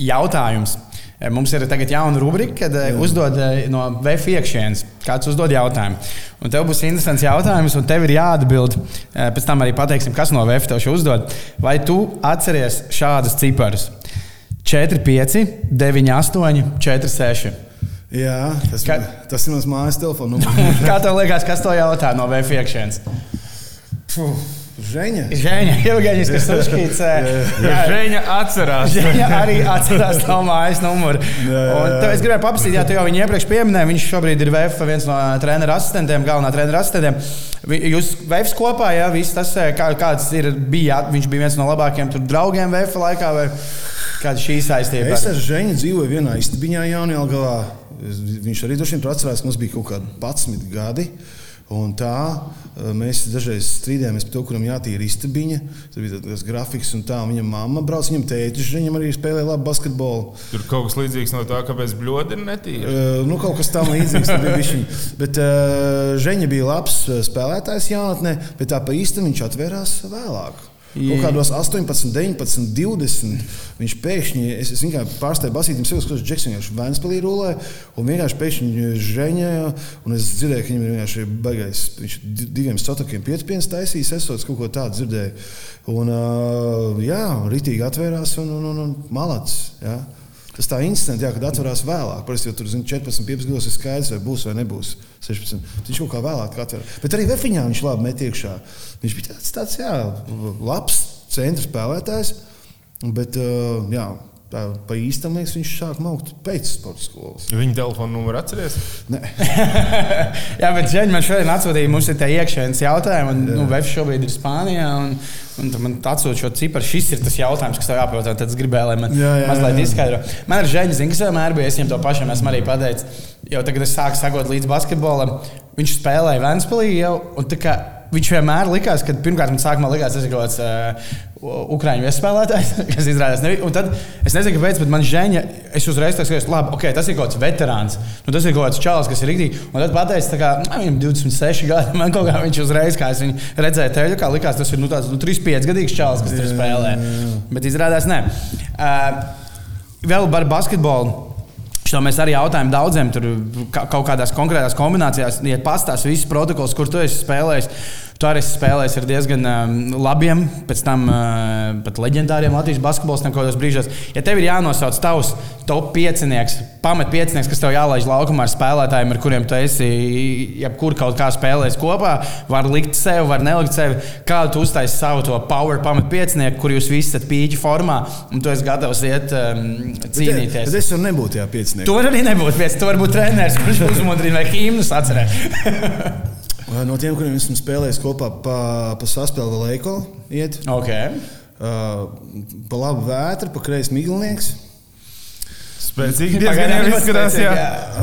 Jautājums. Mums ir tagad jauna rubrika, kad Jā. uzdod no VF iekšienes. Kāds uzdod jautājumu. Un tev būs interesants jautājums, un tev ir jāatbild. Pēc tam arī pateiksim, kas no VF tev šo uzdod. Vai tu atceries šādus ciparus? 4, 5, 9, 8, 4, 6. Jā, tas, Ka... tas ir mans mājas telefons. Kā tev liekas, kas to jautā no VF iekšienes? Puh. Žēņa. Žēņa, Ilgaņas, kas uzskīts. Žēņa atcerās. Žēņa arī atcerās tavu mājas numuru. Un tev es gribēju paprasīt, jā, tu jau viņu iepriekš pieminēji, viņš šobrīd ir VF viens no treneru asistentiem, galvenā treneru asistentiem. Jūs VF kopā, jā, viss tas, kā, kāds ir, bija, viņš bija viens no labākajiem draugiem VF laikā, vai kāda šī saistība? Es ar Žēņu dzīvoju vienā istabiņā Jaunjēlgavā. Viņš arī droši vien atcerās, ka mums bija kaut kādi 11 gadi. Un tā mēs dažreiz strīdējāmies par to, kuram jātīra istabiņa. Tur bija tas grafiks, un tā viņa mamma brauc, viņam tētis, viņam arī spēlēja labu basketbolu. Tur kaut kas līdzīgs no tā, kāpēc bļodi ir netīri. Uh, nu, kaut kas tam līdzīgs. bet uh, Žeņa bija labs spēlētājs jaunatnē, bet tā pa īstam viņš atvērās vēlāk. Kaut kādos 18, 19, 20. Viņš pēkšņi, es, es vienkārši pārstāju basītam, sev skatos, Džeksons vienkārši Vēnspēlī rulē, un vienkārši pēkšņi žēņēja, un es dzirdēju, ka viņam ir vienkārši baigais, viņš diviem sotakiem piecpienas taisījis, esot kaut ko tādu dzirdēju. Un, jā, ritīgi atvērās un, un, un, un malacis. Jā. Tas tā instants, jā, kad atverās vēlāk. Parasti jau tur zin, 14, 15 gados ir skaidrs, vai būs vai nebūs 16. Viņš kaut kā vēlāk atver. Bet arī Vefiņā viņš labi met iekšā. Viņš bija tāds, tāds jā, labs centra spēlētājs. Bet, jā, tā, pa īstam liekas, viņš sāk maukt pēc sporta skolas. Viņa telefona numuru atceries? Nē, Jā, bet Žēņš man šodien atsūtīja, mums ir tie iekšējais jautājumi, un nu, Vēfs šobrīd ir Spānijā. Un, un man atsūta šo ciparu. Šis ir tas jautājums, kas tev jāpajautā. Tad es gribēju, lai man Jā, jā, mazliet izskaidro. Man ir Žēņš, zina, kas vienmēr bija. Es viņam to pašam esmu arī pateicis. Jau tagad es sāku sakot līdz basketbolam. Viņš spēlēja Vēnspēlī jau. un tā kā Viņš vienmēr likās, ka pirmkārt man sākumā likās, tas ir kaut kāds uh, ukrāņu viespēlētājs, kas izrādās nebija. Un tad es nezinu, kāpēc, bet man žēņa, es uzreiz tā skatos, labi, ok, tas ir kaut kāds veterāns. Nu, tas ir kaut kāds čalis, kas ir rīktīgi. Un tad pateicis, ka viņam 26 gadi, man kaut kā viņš uzreiz, kā es viņu redzēju, teļu, kā likās, tas ir nu, tāds nu, 35 gadīgs čalis, kas tur spēlē. Bet izrādās, nē. Uh, vēl par basketbolu. Šo mēs arī jautājām daudziem, tur ka- kaut kādās konkrētās kombinācijās. Ja pastāstīs visus protokolus, kur tu esi spēlējis, tu arī esi spēlējis ar diezgan um, labiem, pēc tam uh, pat leģendāriem Latvijas basketbolistiem kaut kādos brīžos. Ja tev ir jānosauc tavs top piecinieks, pamat piecinieks, kas tev jālaiž laukumā ar spēlētājiem, ar kuriem tu esi jebkur kaut kā spēlējis kopā, var likt sev, var nelikt sev, kādu tu uztaisīsi savu to power pamat piecinieku, kur jūs visi esat pīķi formā un tu esi gatavs iet um, cīnīties. Bet es jau nebūtu jāpiecinieks. Tur arī nebūtu viens. Tur varbūt treneris, kurš uzmundrina vai himnus atcerēt. No tiem, kuriem esmu spēlējis kopā pa, pa saspēli Eiko, iet okay. uh, pa labu vētru, pa kreisi miglinieks. Spēcīgi diezgan izskatās. Jā.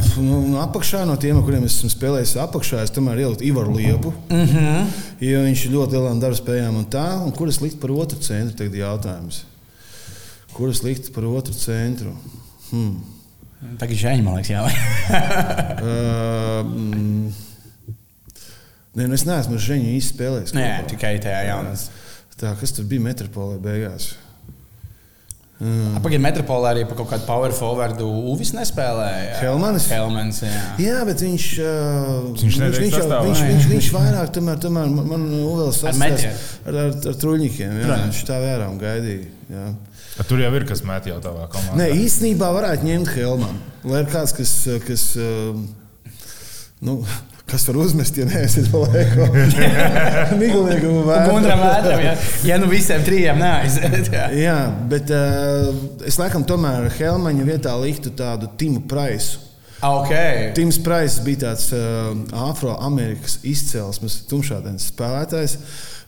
Ap- Nu, no apakšā, no tiem, kuriem esmu spēlējis apakšā, es tomēr ieliku Ivaru Liepu. Mm -hmm. Jo viņš ir ļoti lielām darba spējām un tā. Un kur es liktu par otru centru? Tagad ir jautājums. Kur es liktu par otru centru? Hmm. Tagad žēņi, man liekas, jā. Uh, mm, Nē, nu es neesmu Žēņu īsti spēlējis. Nē, kopā. tikai tajā jaunās. Tā, kas tur bija metropolē beigās? Uh, Pagaidā metropolē arī par kaut kādu power forwardu Uvis nespēlēja. Helmanis? Helmans, jā. Jā, bet viņš, uh, Viņš netiek viņš, jau, sastāvā. viņš, viņš, viņš vairāk tomēr, tomēr man, Ar asociēs ar, ar, ar Protams. viņš tā vērā un gaidīja. Jā. Tur jau ir kas met jau tavā komandā. Nē, īstenībā varētu ņemt Helmanu. Lai ir kāds, kas, kas, uh, nu, kas var uzmest, ja neesat palēko. Migliniekam un Gundram vētram. ja, ja nu visiem trijiem neaiziet. jā. Jā, bet uh, es laikam tomēr Helmaņa vietā liktu tādu Timu Praisu. Ok. Tims Praiss bija tāds uh, afroamerikas izcelsmes, tumšādienas spēlētājs.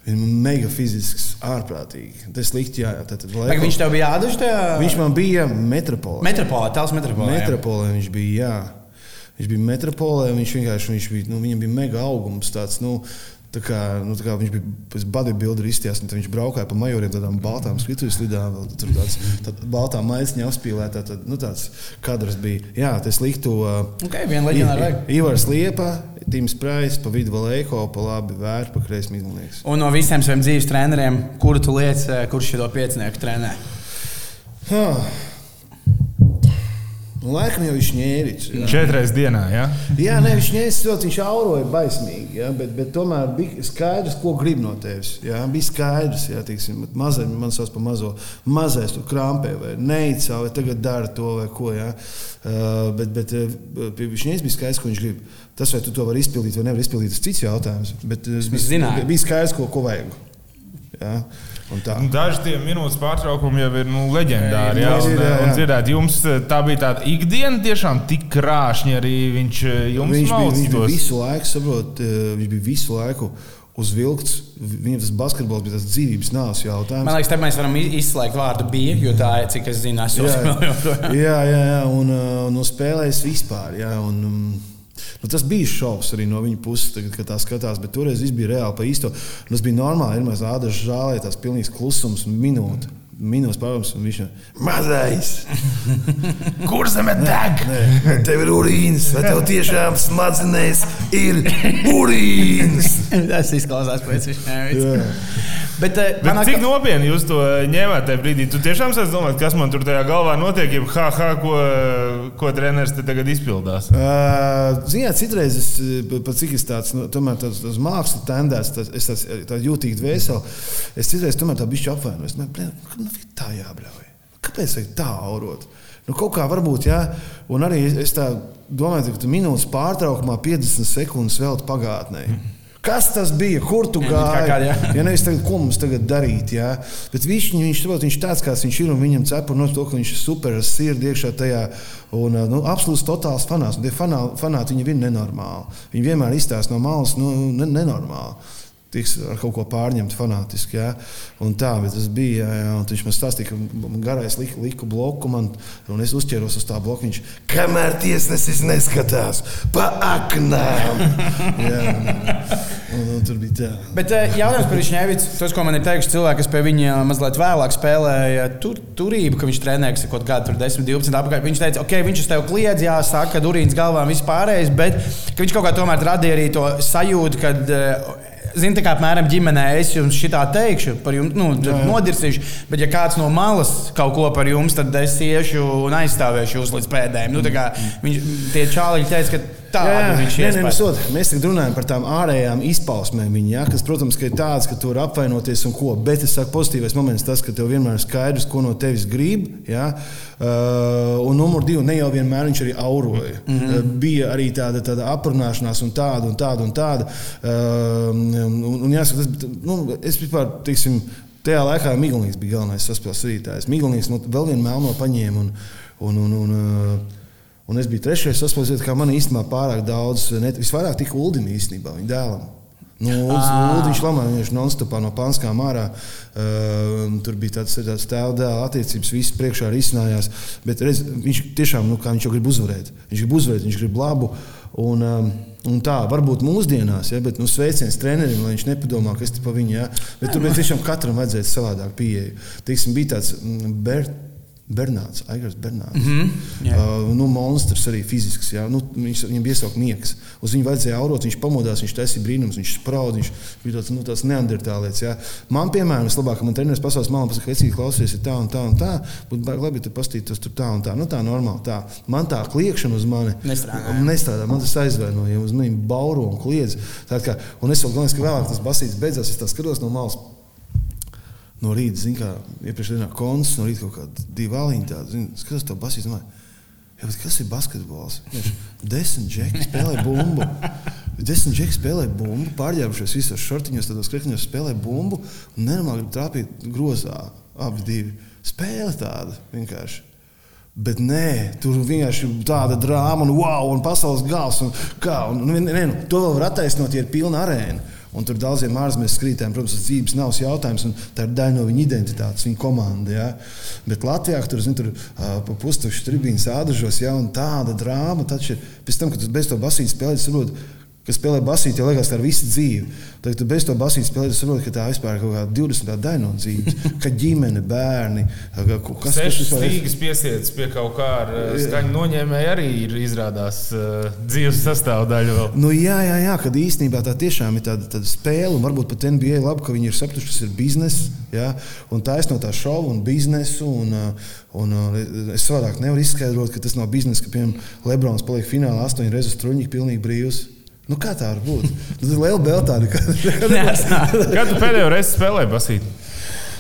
Viņš ir mega fizisks, ārprātīgi. Tas likti, jā. Tātad, Tagad viņš tev bija jādaž tajā? viņš man bija metropolē. Metropolē, tās metropolē. Metropolē viņš bija, jā. Viņš bija metropolē, viņš vienkārši viņš bija, nu, viņam bija mega augums. Tāds, nu, Tā kā, nu, tā kā viņš bija pēc bodybuilder izties, tad viņš braukāja pa majoriem tādām baltām skrituļu slidām, vēl tur tāds tād baltā maisiņa apspīlētā. Tad, nu, tāds kadrs bija. Jā, tas liktu. Uh, Ok, viena leģionāra vajag. Ivars Liepa, Tims Prais, pa vidu vēl Eiko, pa labi vērt, pa kreisi mīlnieks. Un no visiem saviem dzīves treneriem, kuru tu liec, eh, kurš šo piecinieku trenē? Huh. Nu, laikam jau viņš ņēriņš. Četras dienā, jā. Jā, nē, viņš nesaprota, viņš auroja baismīgi. Ja, bet, bet tomēr bija skaidrs, ko grib no tevis. Ja, bija skaidrs, ka mazai man sauc par mazo. Mazais tur krampē, vai neicā, vai tagad dara to vai ko. Ja. Uh, bet bet viņš bija skaidrs, ko viņš grib. Tas, vai tu to vari izpildīt vai nevar izpildīt, tas cits jautājums. Bet bija, zināja. bija skaidrs, ko, ko vajag. Ja. Nu, Daži tie minūtes pārtraukumi jau ir nu, leģendāri. Jā, Jā, un, ir, jā, jā. un dzirdēt, jums eh, tā bija tāda ikdiena, tiešām tik krāšņa arī viņš eh, jums Viņš bija, viņš bija visu laiku, saprot, eh, viņš bija visu laiku uzvilkts. Viņam tas basketbols bija tas dzīvības nāves jautājums. Man liekas, te mēs varam iz- izslēgt vārdu bija, jo tā ir, cik es zinu, esmu Jā, joprojām. jā, jā, jā, un no spēlēs vispār. Jā, un, um, nu, tas bija šovs arī no viņa puses, tagad, kad tā skatās, bet toreiz viss bija reāli pa īsto. Un Tas bija normāli, ir mazliet ādas žālē, tās pilnīgs klusums un minūte. Minūtes pārvums, un viņš ir mazais. Kur zeme deg? Tev ir urīns, vai tev tiešām smadzenēs ir urīns? Tas izklausās pēc viņa. Bet, eh, Bet manā cik nopietni jūs to ņēmāt tajā brīdī? Tu tiešām sāc domāt, kas man tur tajā galvā notiek, ja ha, ha, ko, ko treneris te tagad izpildās. Uh, Ziniet, citreiz es eh, pat cik es tāds, nu, tomēr tāds, tāds mākslas tendēts, tāds, es tāds, tāds jūtīgs dvēseli, es citreiz tomēr tā bišķi apvainojos. Nu, blē, nu, tā jābļauj. Kāpēc vajag tā aurot? Nu, kaut kā varbūt, jā, un arī es- tā domāju, ka minūtes pārtraukumā 50 sekundes veltu pagātnē. Kas tas bija? Kur tu nu, kā gāji? kādi, jā. Ja nevis tagad, ko mums tagad darīt, jā. bet viņš, viņš, saprot, viņš tāds, kāds viņš ir, un viņam cepur no to, ka viņš ir super ar sirdi iekšā tajā, un nu, absolūts totāls fanāts. Tie fanā, fanāti, viņi ir nenormāli. Viņi vienmēr izstāsta no malas, nu, ne, nenormāli. Tiks ar kaut ko pārņemt, fanātiski. Ja? Un tā, tas bija. Un viņš man stāstīja, ka garais liku, liku bloku, man, un es uzķēros uz tā bloka. Viņš kamēr tiesnesis neskatās pa aknām. jā, un, un, tur bija tā. Bet eh, jautājums par Višņēvicu, tas, ko man ir teikuši cilvēki, kas pie viņa mazliet vēlāk spēlēja tur, turību, ka viņš trenējas kaut kādā 10, 12 apgabalā. Viņš teica, ok, viņš uz tevi kliedz, jā, saka, ka urīns galvā un viss pārējais, bet ka viņš kaut kā tomēr radīja arī to sajūtu, ka. Zini, tā kā apmēram ģimenē es jums šitā teikšu, par jums nu, nodirsīšu, bet ja kāds no malas kaut ko par jums, tad es iešu un aizstāvēšu jūs līdz pēdējiem. Nu, kā viņš, tie čāliņi teica, ka Jā, jā. viņš Nē, nē, iespēja. mēs, tagad runājam par tām ārējām izpausmēm, viņa, ja, kas, protams, ka ir tādas, ka tu vari apvainoties un ko. Bet es saku, pozitīvais moments tas, ka tev vienmēr ir skaidrs, ko no tevis grib. Ja, uh, un numur divi, ne jau vienmēr viņš arī auroja. Mm -hmm. Bija arī tāda, tāda aprunāšanās, un tāda, un tāda. Un tāda. Uh, un, un jāsaka, tas, nu, es vispār, teiksim, Tajā laikā Miglīns bija galvenais saspēles rītājs. Miglīns no vēl vienu melno paņēma. Un, un, un, un, uh, Un es biju trešais saspēlējis, kā man īstenībā pārāk daudz, ne, visvairāk tika Uldim īstenībā, viņa dēlam. Nu, Ulriņš lamāja viņš non-stopā no panskām ārā. Uh, tur bija tāds, tāds tēva dēla attiecības, viss priekšā risinājās. Bet redz, viņš tiešām, nu, kā viņš jau grib uzvarēt. Viņš grib uzvarēt, viņš grib labu. Un, um, Un tā varbūt mūsdienās, ja, bet nu, sveiciens trenerim, lai viņš nepadomā, kas tas par viņu ir. Ja. Bet tur bet tiešām katram vajadzēja savādāk pieeja. Teiksim, bija tāds mm, Bert, Bernāts, Aigars Bernāts. Mm -hmm, uh, nu, monstrs arī fizisks. Ja. Nu, viņš, viņam bija iesaukt nieks. Uz viņu vajadzēja aurot, viņš pamodās, viņš taisīja brīnums, viņš spraud, viņš bija tāds, nu, tāds neandertālietis. Ja. Man, piemēram, vislabāk, man treneris pasaules malā pasaka, ka klausies, ir tā un tā un tā, būtu baigi labi, tu pastītos tur tā un tā. Nu, tā normāli tā. Man tā kliekšana uz mani Nestrādā. nestrādā. Man tas aizvainoja, uz maniem bauro un kliedz. Tā kā, un es vēl galvenais, ka vēlāk tas basīts beidzās, es tā skatos no malas. No rīta, zināmā mērā, iepriekš dienā konts, no rīta kaut kāda divi aliņi tādi. zini, Skatos to basītu, domāju, bet kas ir basketbols? Viņš desmit džeki spēlē bumbu. Desmit džeki spēlē bumbu, pārģērbušies visos šortiņos, tādos krekļos spēlē bumbu un nenormāli trāpīt grozā. Abi divi. Spēle tāda vienkārši. Bet nē, tur vienkārši ir tāda drāma, un wow, un pasaules gals. Un, kā, un, nu, ne, nu, to vēl var attaisnot, ja ir pilna arēna. Un tur daudziem ārzemēs skrītēm, protams, tas dzīves nav jautājums, un tā ir daļa no viņa identitātes, viņa komandas. Ja? Bet Latvijā tur, tur uh, pa pustušu tribīnas ādažos, ja, un tāda drāma. Taču pēc tam, kad tu bez to basīti spēlē, saproti, kas spēlē basīti, liekas, tā ir visa dzīve. Tad, bez to basīti spēlē, tu saproti, ka tā vispār ir kaut kāda 20. daļa no dzīves. Ka ģimene, bērni, ka- kas vispār ir? stīgas piesiets pie kaut kā ar uh, skaņu noņēmēju arī ir izrādās uh, dzīves sastāvdaļa. Vēl. Nu, jā, jā, jā, kad īstenībā tā tiešām ir tāda, tāda spēle, un varbūt pat NBA labi, ka viņi ir sapratuši, kas ir biznesa. Ja, un tā ir no tā šova un biznesa. Un, uh, un, uh, es savādāk nevaru izskaidrot, ka tas nav biznesa, ka, piemēram, Lebrons paliek finālā astoņas reizes truņīgi, pilnīgi brīvs. Nu, kā tā var būt? Tas ir liela beltāde. Kad tu pēdējo reizi spēlēji basīti?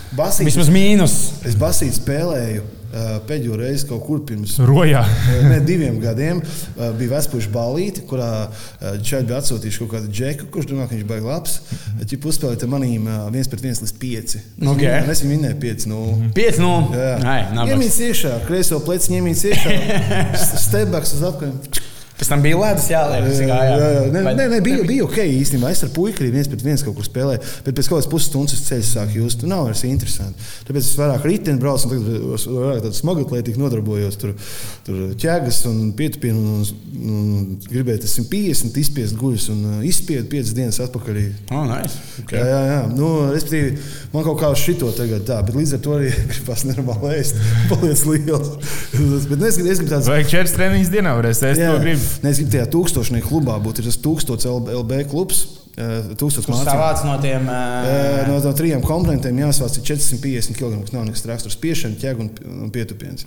Basīt, Vismaz mīnus. es basīt spēlēju uh, pēdējo reizi kaut kur pirms Rojā. Ne, diviem gadiem uh, bija Vēstures balīti, kurā uh, Čaļi bija atsūtījuši kaut kādu džeku, kurš domā, ka viņš ir labs. Viņš uzspēlēja uh, viens pret viens līdz pieci. Ok. Un es viņu minēju pieci. Nu, 5 no Jā, Ai, nabaks. ņemīs iekšā, kreiso pleci ņemīs iekšā, stebaks uz apkārt. Pēc tam bija ledus jāliek. Jā, jā, jā. Nē, nē, nē, bija, bija ok īstenībā. Es ar puiku arī viens pret viens kaut kur spēlēju, bet pēc kaut kādas pusstundas ceļš sāk just. Tur nav vairs interesanti. Tāpēc es vairāk riteņu braucu un tagad vairāk tādu smagatlietiku nodarbojos. Tur, tur ķēgas un pietupienu un, un, un gribēju tas 150 izspiest guļus un uh, izspiedu 5 dienas atpakaļ. Oh, nice. okay. Jā, jā, jā. Nu, respektīvi, man kaut kā uz šito tagad tā, bet līdz ar to arī gribas nenormāli ēst. Paliec liels. bet es gribu, es gribu tāds. Vajag četras treniņas dienā varēs ēst, Nē, es gribu tajā tūkstošnieku klubā būt. Ir tas tūkstots LB, klubs. eh, Tūkstots mācību. No tiem. Uh, No no trijiem komponentiem jāsvāc ir 450 kg. Tas nav nekas raksturs. Piešana, ķēga un, un pietupiens.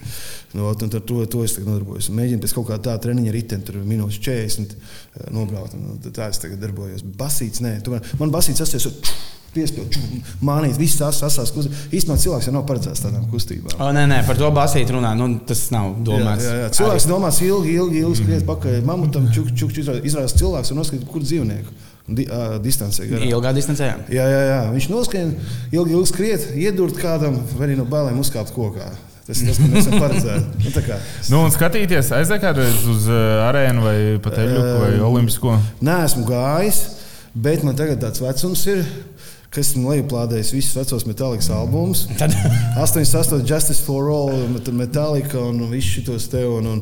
No, un ar to, to es nodarbojos. Mēģinu pēc kaut kā tāda treniņa ritena, tur minūtes 40 eh, nobraukt. Un tā es tagad darbojos. Basīts, nē, tomēr man basīts sasties. Piespiedu, mānīt, viss tās asās kustības. Īstenībā cilvēks jau nav paredzēts tādām kustībām. O, nē, nē, par to basīt runā. Nu, tas nav Jā, domāts. jā, jā. Cilvēks domās ilgi, ilgi, ilgi skriet pakaļ. Mamutam čuk, čuk, čuk, izrādās cilvēks un noskatīt, kur dzīvnieku. Di, uh, distancē. garām. Ilgā distancē. jā. Jā, jā, jā. Viņš noskrien, ilgi, ilgi skriet, iedurt kādam, vai arī no bailēm uzkāpt kokā. Tas ir tas, ko mēs esam paredzējuši. Nu, tā kā. Nu, un skatīties, kādreiz uz arēnu vai pat eļļu vai olimpisko. Nē, esmu gājis, bet man tagad tāds vecums ir. Kas esmu lejuplādējis visus vecos metālikas albumus. Tad 88, Justice for All, Met- Metallica un visus šitos te. Un, un,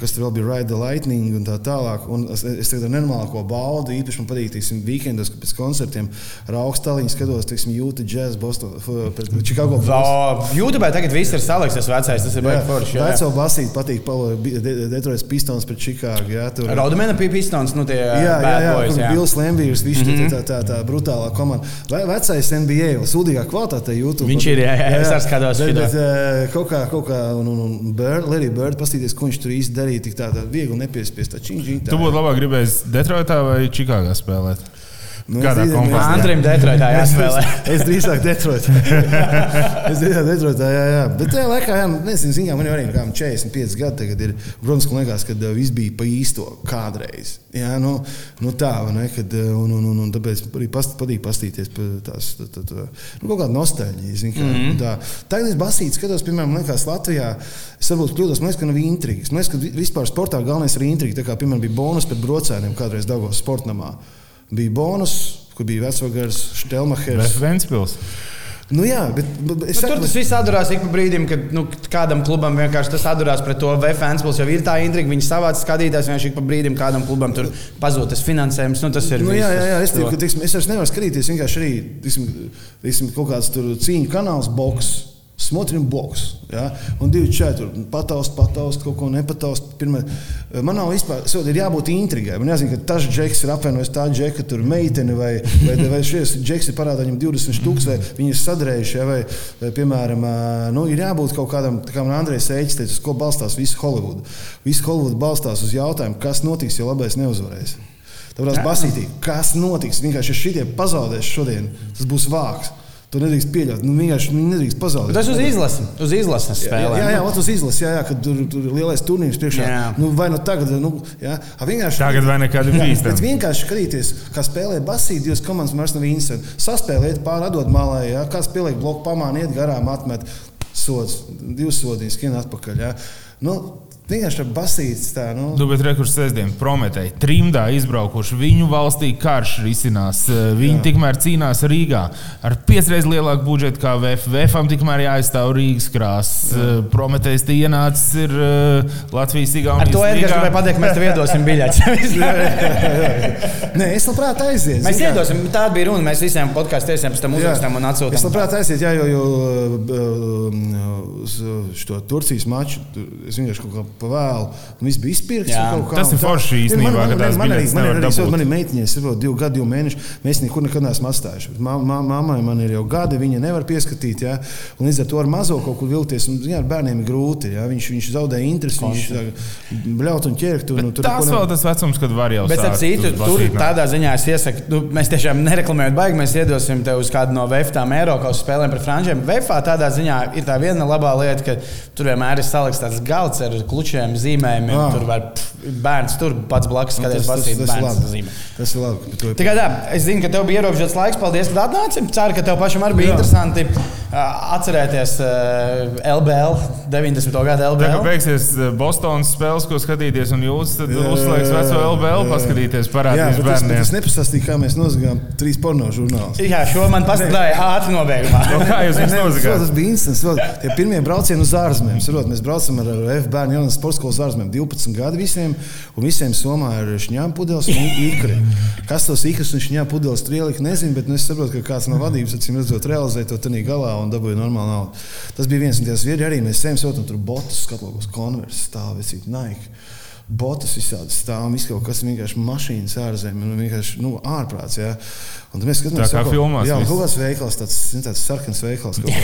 kas tur vēl bija Ride the Lightning un tā tālāk. Un es, es tagad ar nenormālo baudu. Īpaši man patīk, teiksim, weekendos, kad pēc koncertiem augstu staliņu skatos, teiksim, jūta džēz, Boston, pret Chicago. Bulls. YouTube tagad viss ir salikts, tas vecais. Tas ir Jā, baigi forši. jā, jā. Veco basīt patīk Palo- Bi- De- Detroit Pistons pret Chicago. Jā, tur. Raudamēna pie pistons, nu tie Jā, jā, bad jā, boys, jā. Bills Lambīrs, viņš mm. -hmm. tā, tā, tā brutālā komanda. Vai vecais NBA, vēl sūdīgā kvalitātē YouTube. Viņš ir, jā, jā, es arī skatos Bet, bet eh, kaut kā, kaut kā, un, un, un Bird, Larry Bird, pastīties, ko viņš tur īsti darīja, tik tā, tā viegli nepiespiest. Tu būtu labāk gribējis Detroitā vai Čikāgā spēlēt. Nu, Kādā es- kompānijā? Andrim Detroitā jāspēlē. Es drīzāk Detroitā. es drīzāk Detroitā, jā, jā. Bet tajā laikā, jā, nezinu, ziņā, man jau arī kā 45 gadi tagad ir. Protams, man liekas, ka viss bija pa īsto kādreiz. Jā, nu, nu tā, ne? Kad, un, un, un, un tāpēc arī past, patīk pastīties par tās, tā, tā, tā, nu, kaut kādu nostalģiju. zini, Kā, mm. -hmm. tā. Tagad es basīju, skatos, piemēram, liekas, Latvijā. Es varbūt kļūdos, man liekas, ka nav intrigas. Man liekas, ka vi- vispār sportā galvenais ir intriga. Tā kā, piemēram, bija bonus pret brocēniem kādreiz Dagos sportnamā. Bija bonus, kur bija vecvagars, Štelmachers. Ventspils. Nu, jā, bet, bet es Nu, tur tas viss atdurās ik pa brīdim, kad nu, kādam klubam vienkārši tas atdurās pret to VFNs. Jau ir tā intriga, viņi savāc skatītājs vienkārši ik pa brīdim kādam klubam tur pazūd tas finansējums. Nu, tas ir Nu, viss, jā, jā, jā, es, ka, teiksim, es vairs nevaru skatīties vienkārši arī teiksim, teiksim, kaut kāds tur cīņu kanāls, boks. Smotrim boks. Ja? Un divi četri. Pataust, pataust, kaut ko nepataust. Pirmā. Man nav vispār, so, ir jābūt intrigai. Man jāzina, ka tas džeks ir apvienojis tā džeka, tur meiteni, vai, vai, vai šis džeks ir parādā viņam 20 stūks, vai viņi ir sadarējuši. Ja? Vai, vai, piemēram, nu, ir jābūt kaut kādam, kā man Andrejs Eičs teica, uz ko balstās visa Holivuda. Visa Holivuda balstās uz jautājumu, kas notiks, ja labais neuzvarēs. Tāpēc basītī, kas notiks? Vienkārši, ja šitie pazaudēs šodien, tas būs vāks. Tu nedrīkst pieļaut, nu vienkārši nedrīkst pazaudēt. Tas uz izlasi, uz izlases Jā, spēlēm. jā, jā, ot uz izlases, jā, jā, kad tur, tur ir lielais turnīrs priekšā. Jā. Nu, vai nu tagad, nu, jā, A, vienkārši. Tagad vai nekad Jā, bijis bet vienkārši skatīties, kā spēlē basīt, divas komandas vairs nav interesanti. Saspēlēt pāri, atdot malā, ja kāds pieliek bloku pamāni, iet garām, atmet sods, divas sodīs, skrien atpakaļ. Ja. Nu, vienkārši ar basīts tā, nu. Nu, bet rekurs sestdien Prometēji trimdā izbraukuši. Viņu valstī karš risinās. Eh, Viņi Jā. tikmēr cīnās Rīgā ar piecreiz lielāku budžetu kā VF. VFam tikmēr jāaizstāv Rīgas krāsas. Eh, Prometējs tie ienācis ir eh, Latvijas Ar Igaunijas to Edgars gribēja pateikt, mēs tev iedosim biļetes. Nē, es labprāt aizietu. mēs zini kā. iedosim, tāda bija runa. Mēs visiem podkāstiem pēc tam uzrakstām un Es atsūtām. labprāt aizietu, jā, jo, jo uh, uz šo Turcijas maču es vienkārši kaut kā pavēlu. un Viss bija izpirkts. Jā. un kaut kā, Tas ir forši īstenībā, Man- man- tās man arī- Man arī savs- man ir meitiņas, ir vēl divi gadi, divi mēneši. Mēs nekur nekad neesam atstājuši. Mammai man ir jau gadi, viņa nevar pieskatīt. Jā, un līdz ar to ar mazo kaut kur vilties. Un, jā, ar bērniem ir grūti. Jā, viņš, viņš zaudē interesi, viņš tā bļaut un un, tur Tas vēl tas vecums, kad var jau Bet ar citu, tur tādā ziņā es iesaku, nu, mēs tiešām nereklamējam, baigi. Mēs iedosim tev uz kādu no VFTām Eiropas spēlēm pret Frančiem. VFā tādā ziņā ir tā viena labā lieta, ka tur vienmēr ir salikts tāds galds ar klučiem, zīmējumiem. Ah. Tur var pff, bērns tur pats blakus Nu, skaties, tas- tas- basīt tas ir labi. Tas ir labi. ir Tikai tā, es zinu, ka tev bija ierobežots laiks. Paldies, ka atnāci. Ceru, ka tev pašam arī bija Jā. interesanti. atcerēties LBL, 90. gada Tā kā LBL. beigsies Bostonas spēles, ko skatīties, un jūs tad uzslēgs veco LBL, paskatīties, parādīs bet es, bērniem. es nepastāstīju, kā mēs nozagām trīs porno žurnālus. Jā, šo man pastāstīja ātri nobeigumā. No kā jūs nozagāt? Tas bija instants. Tie pirmie braucieni uz ārzemēm. Mēs braucam ar ar F bērnu jaunas sporta skolas ārzemēm. 12 gadi visiem. Un visiem Somā ir šņām pudeles un ikri. Kas tos ikras un šņām pudeles tur ielika, nezinu. Bet nu, es saprotu, ka kāds no vadības, acīm redzot, realizē to tādā galā un dabūja normālu naudu. Tas bija viens no tiem zviedri arī. Mēs sējam sotam tur botus, skatlogos konversus, stāvecīt, naik. Botus visādi stāv, izkaut kas vienkārši mašīnas ārzemē, nu vienkārši nu, ārprāts. Ja? Un mēs skatāmies, Tā kā kaut- filmās Jā, un viss. kaut kāds veikals, tāds, tāds sarkans veikals. kaut.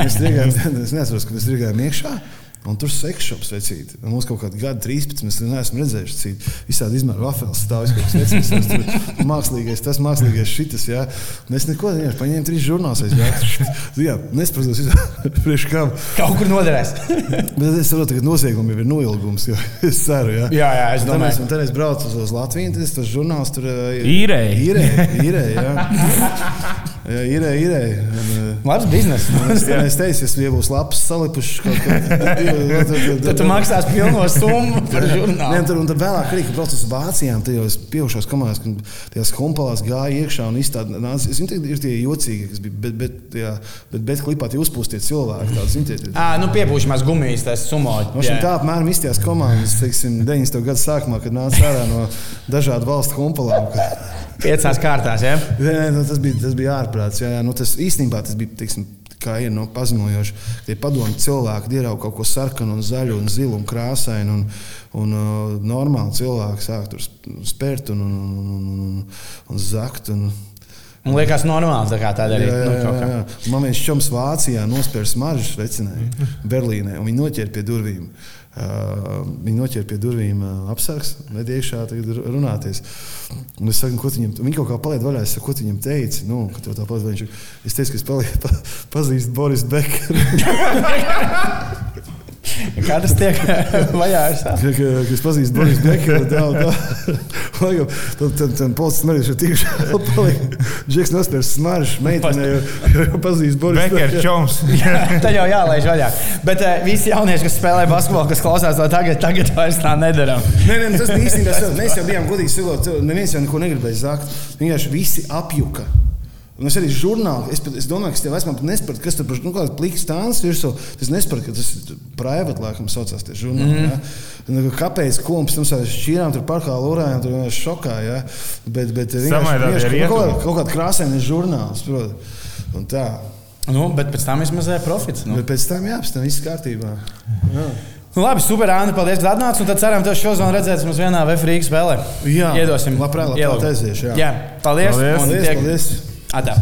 Mēs strigājām, es neatceros, ka mēs strigājām iekšā. Un tur sekšops vecīt. Un Mums kaut kādā gada 13. Mēs neesam redzējuši, cik visādi izmēru wafels stāv. Kaut kas vecīts, tur mākslīgais, tas mākslīgais šitas. Jā. Un es neko nevienu paņēmu trīs žurnālus aizgāju. Jā, nespratos priekš kam. Kaut kur noderēs. Bet es saprotu, ka noziegumi jau ir noilgums. jo Es ceru, jā. Jā, jā, es domāju. un tad es braucu uz, uz Latviju, es tos žurnālus tur ā, Īrēji. Īrēji, īrēji, jā. Jā. Un, ā, Labs biznes. Es, es teicu, ja būs labs salipušs kaut kā Tad tu maksās pilno summu par Nē, žurnālu. tur, un tad vēlāk arī, tad jau es pieaugušos komandās, kad tajās humpalās gāja iekšā un izstādījās. Es zinu, ir tie jocīgi, kas bija, bet, bet, jā, bet, bet klipā tie uzpūstie cilvēki. Tādi, zini, tie, tie, Ā, nu piepūšamās gumijas, tas sumo. No šīm tā apmēram izties komandas, teiksim, 90. gada sākumā, kad nāca ārā no dažādu valstu kad- Piecās kārtās, jā. Nē, nē, nu, tas bija, tas bija ārprāts. Jā, jā, nu, tas īstenībā tas bija. Teiksim, Kā ir no pazemojoši, tie padomi cilvēki ierauga kaut ko sarkanu, un zaļu, un zilu, un krāsainu. Un, un uh, normāli cilvēki sāk tur spērt un, un, un, un, un, un zakt. Un, Man liekas, normāls tā kā tāda arī. Jā, jā, Nu, jā, kā. jā. Man viens čoms Vācijā nospēra smaržas vecinēju Berlīnē, un viņi noķēra pie durvīm. Uh, viņi noķēra pie durvīm uh, apsargs, ved iekšā tagad ru- runāties. Un es saku, ko tu viņam, viņi kaut kā palaid vaļā, es saku, ko viņam teici. Nu, ka tev tā palaid. Viņš- Es teicu, ka es paliek, pa, pazīstu Boris Bekeru. Kā tas tiek vajāts? ka, ka, ka es pazīstu Boris Bekeru. Tā, tā. Laikam, tad, tad policists arī tikšā palika. Džeks nospērs smaržas, meitene, jo, jo, pazīst Boris Beker čoms. Tā jau jālaiž vaļā. Bet uh, visi jaunieši, kas spēlē basketbolu, kas klausās to tagad, tagad vairs tā nedara. Nē, nē, tas īstenībā. tas- Mēs jau bijām godīgi sakot, neviens jau neko negribēja zakt. Vienkārši visi apjuka. Un es arī žurnālu, es, pat- es domāju, ka tie vecumā pat nesapratu, kas tur nu, kāds pliks stāsts virsū. Es nesapratu, ka tas ir privāti, laikam, saucās tie žurnāli. Mm -hmm. ja? Un, kāpēc kumps tam šķīrām, tur parkā lurājām, tur vienkārši šokā. Ja? Bet, bet vienkārši, vienkārši kaut, kaut, kaut kāda krāsaina žurnāls, protams. Un tā. Nu, bet pēc tam vismaz ir profits. Nu. Bet pēc tam jā, pēc tam viss kārtībā. Jā. Nu, labi, super, Anna, paldies, ka atnācāt. Un tad ceram, ka šo zonu redzēsim uz vienā VFRīgas spēlē. Jā, Iedosim. labprāt, labprāt aiziešu, jā. jā, paldies. Paldies. un Paldies, tiek- paldies. Ah, tá.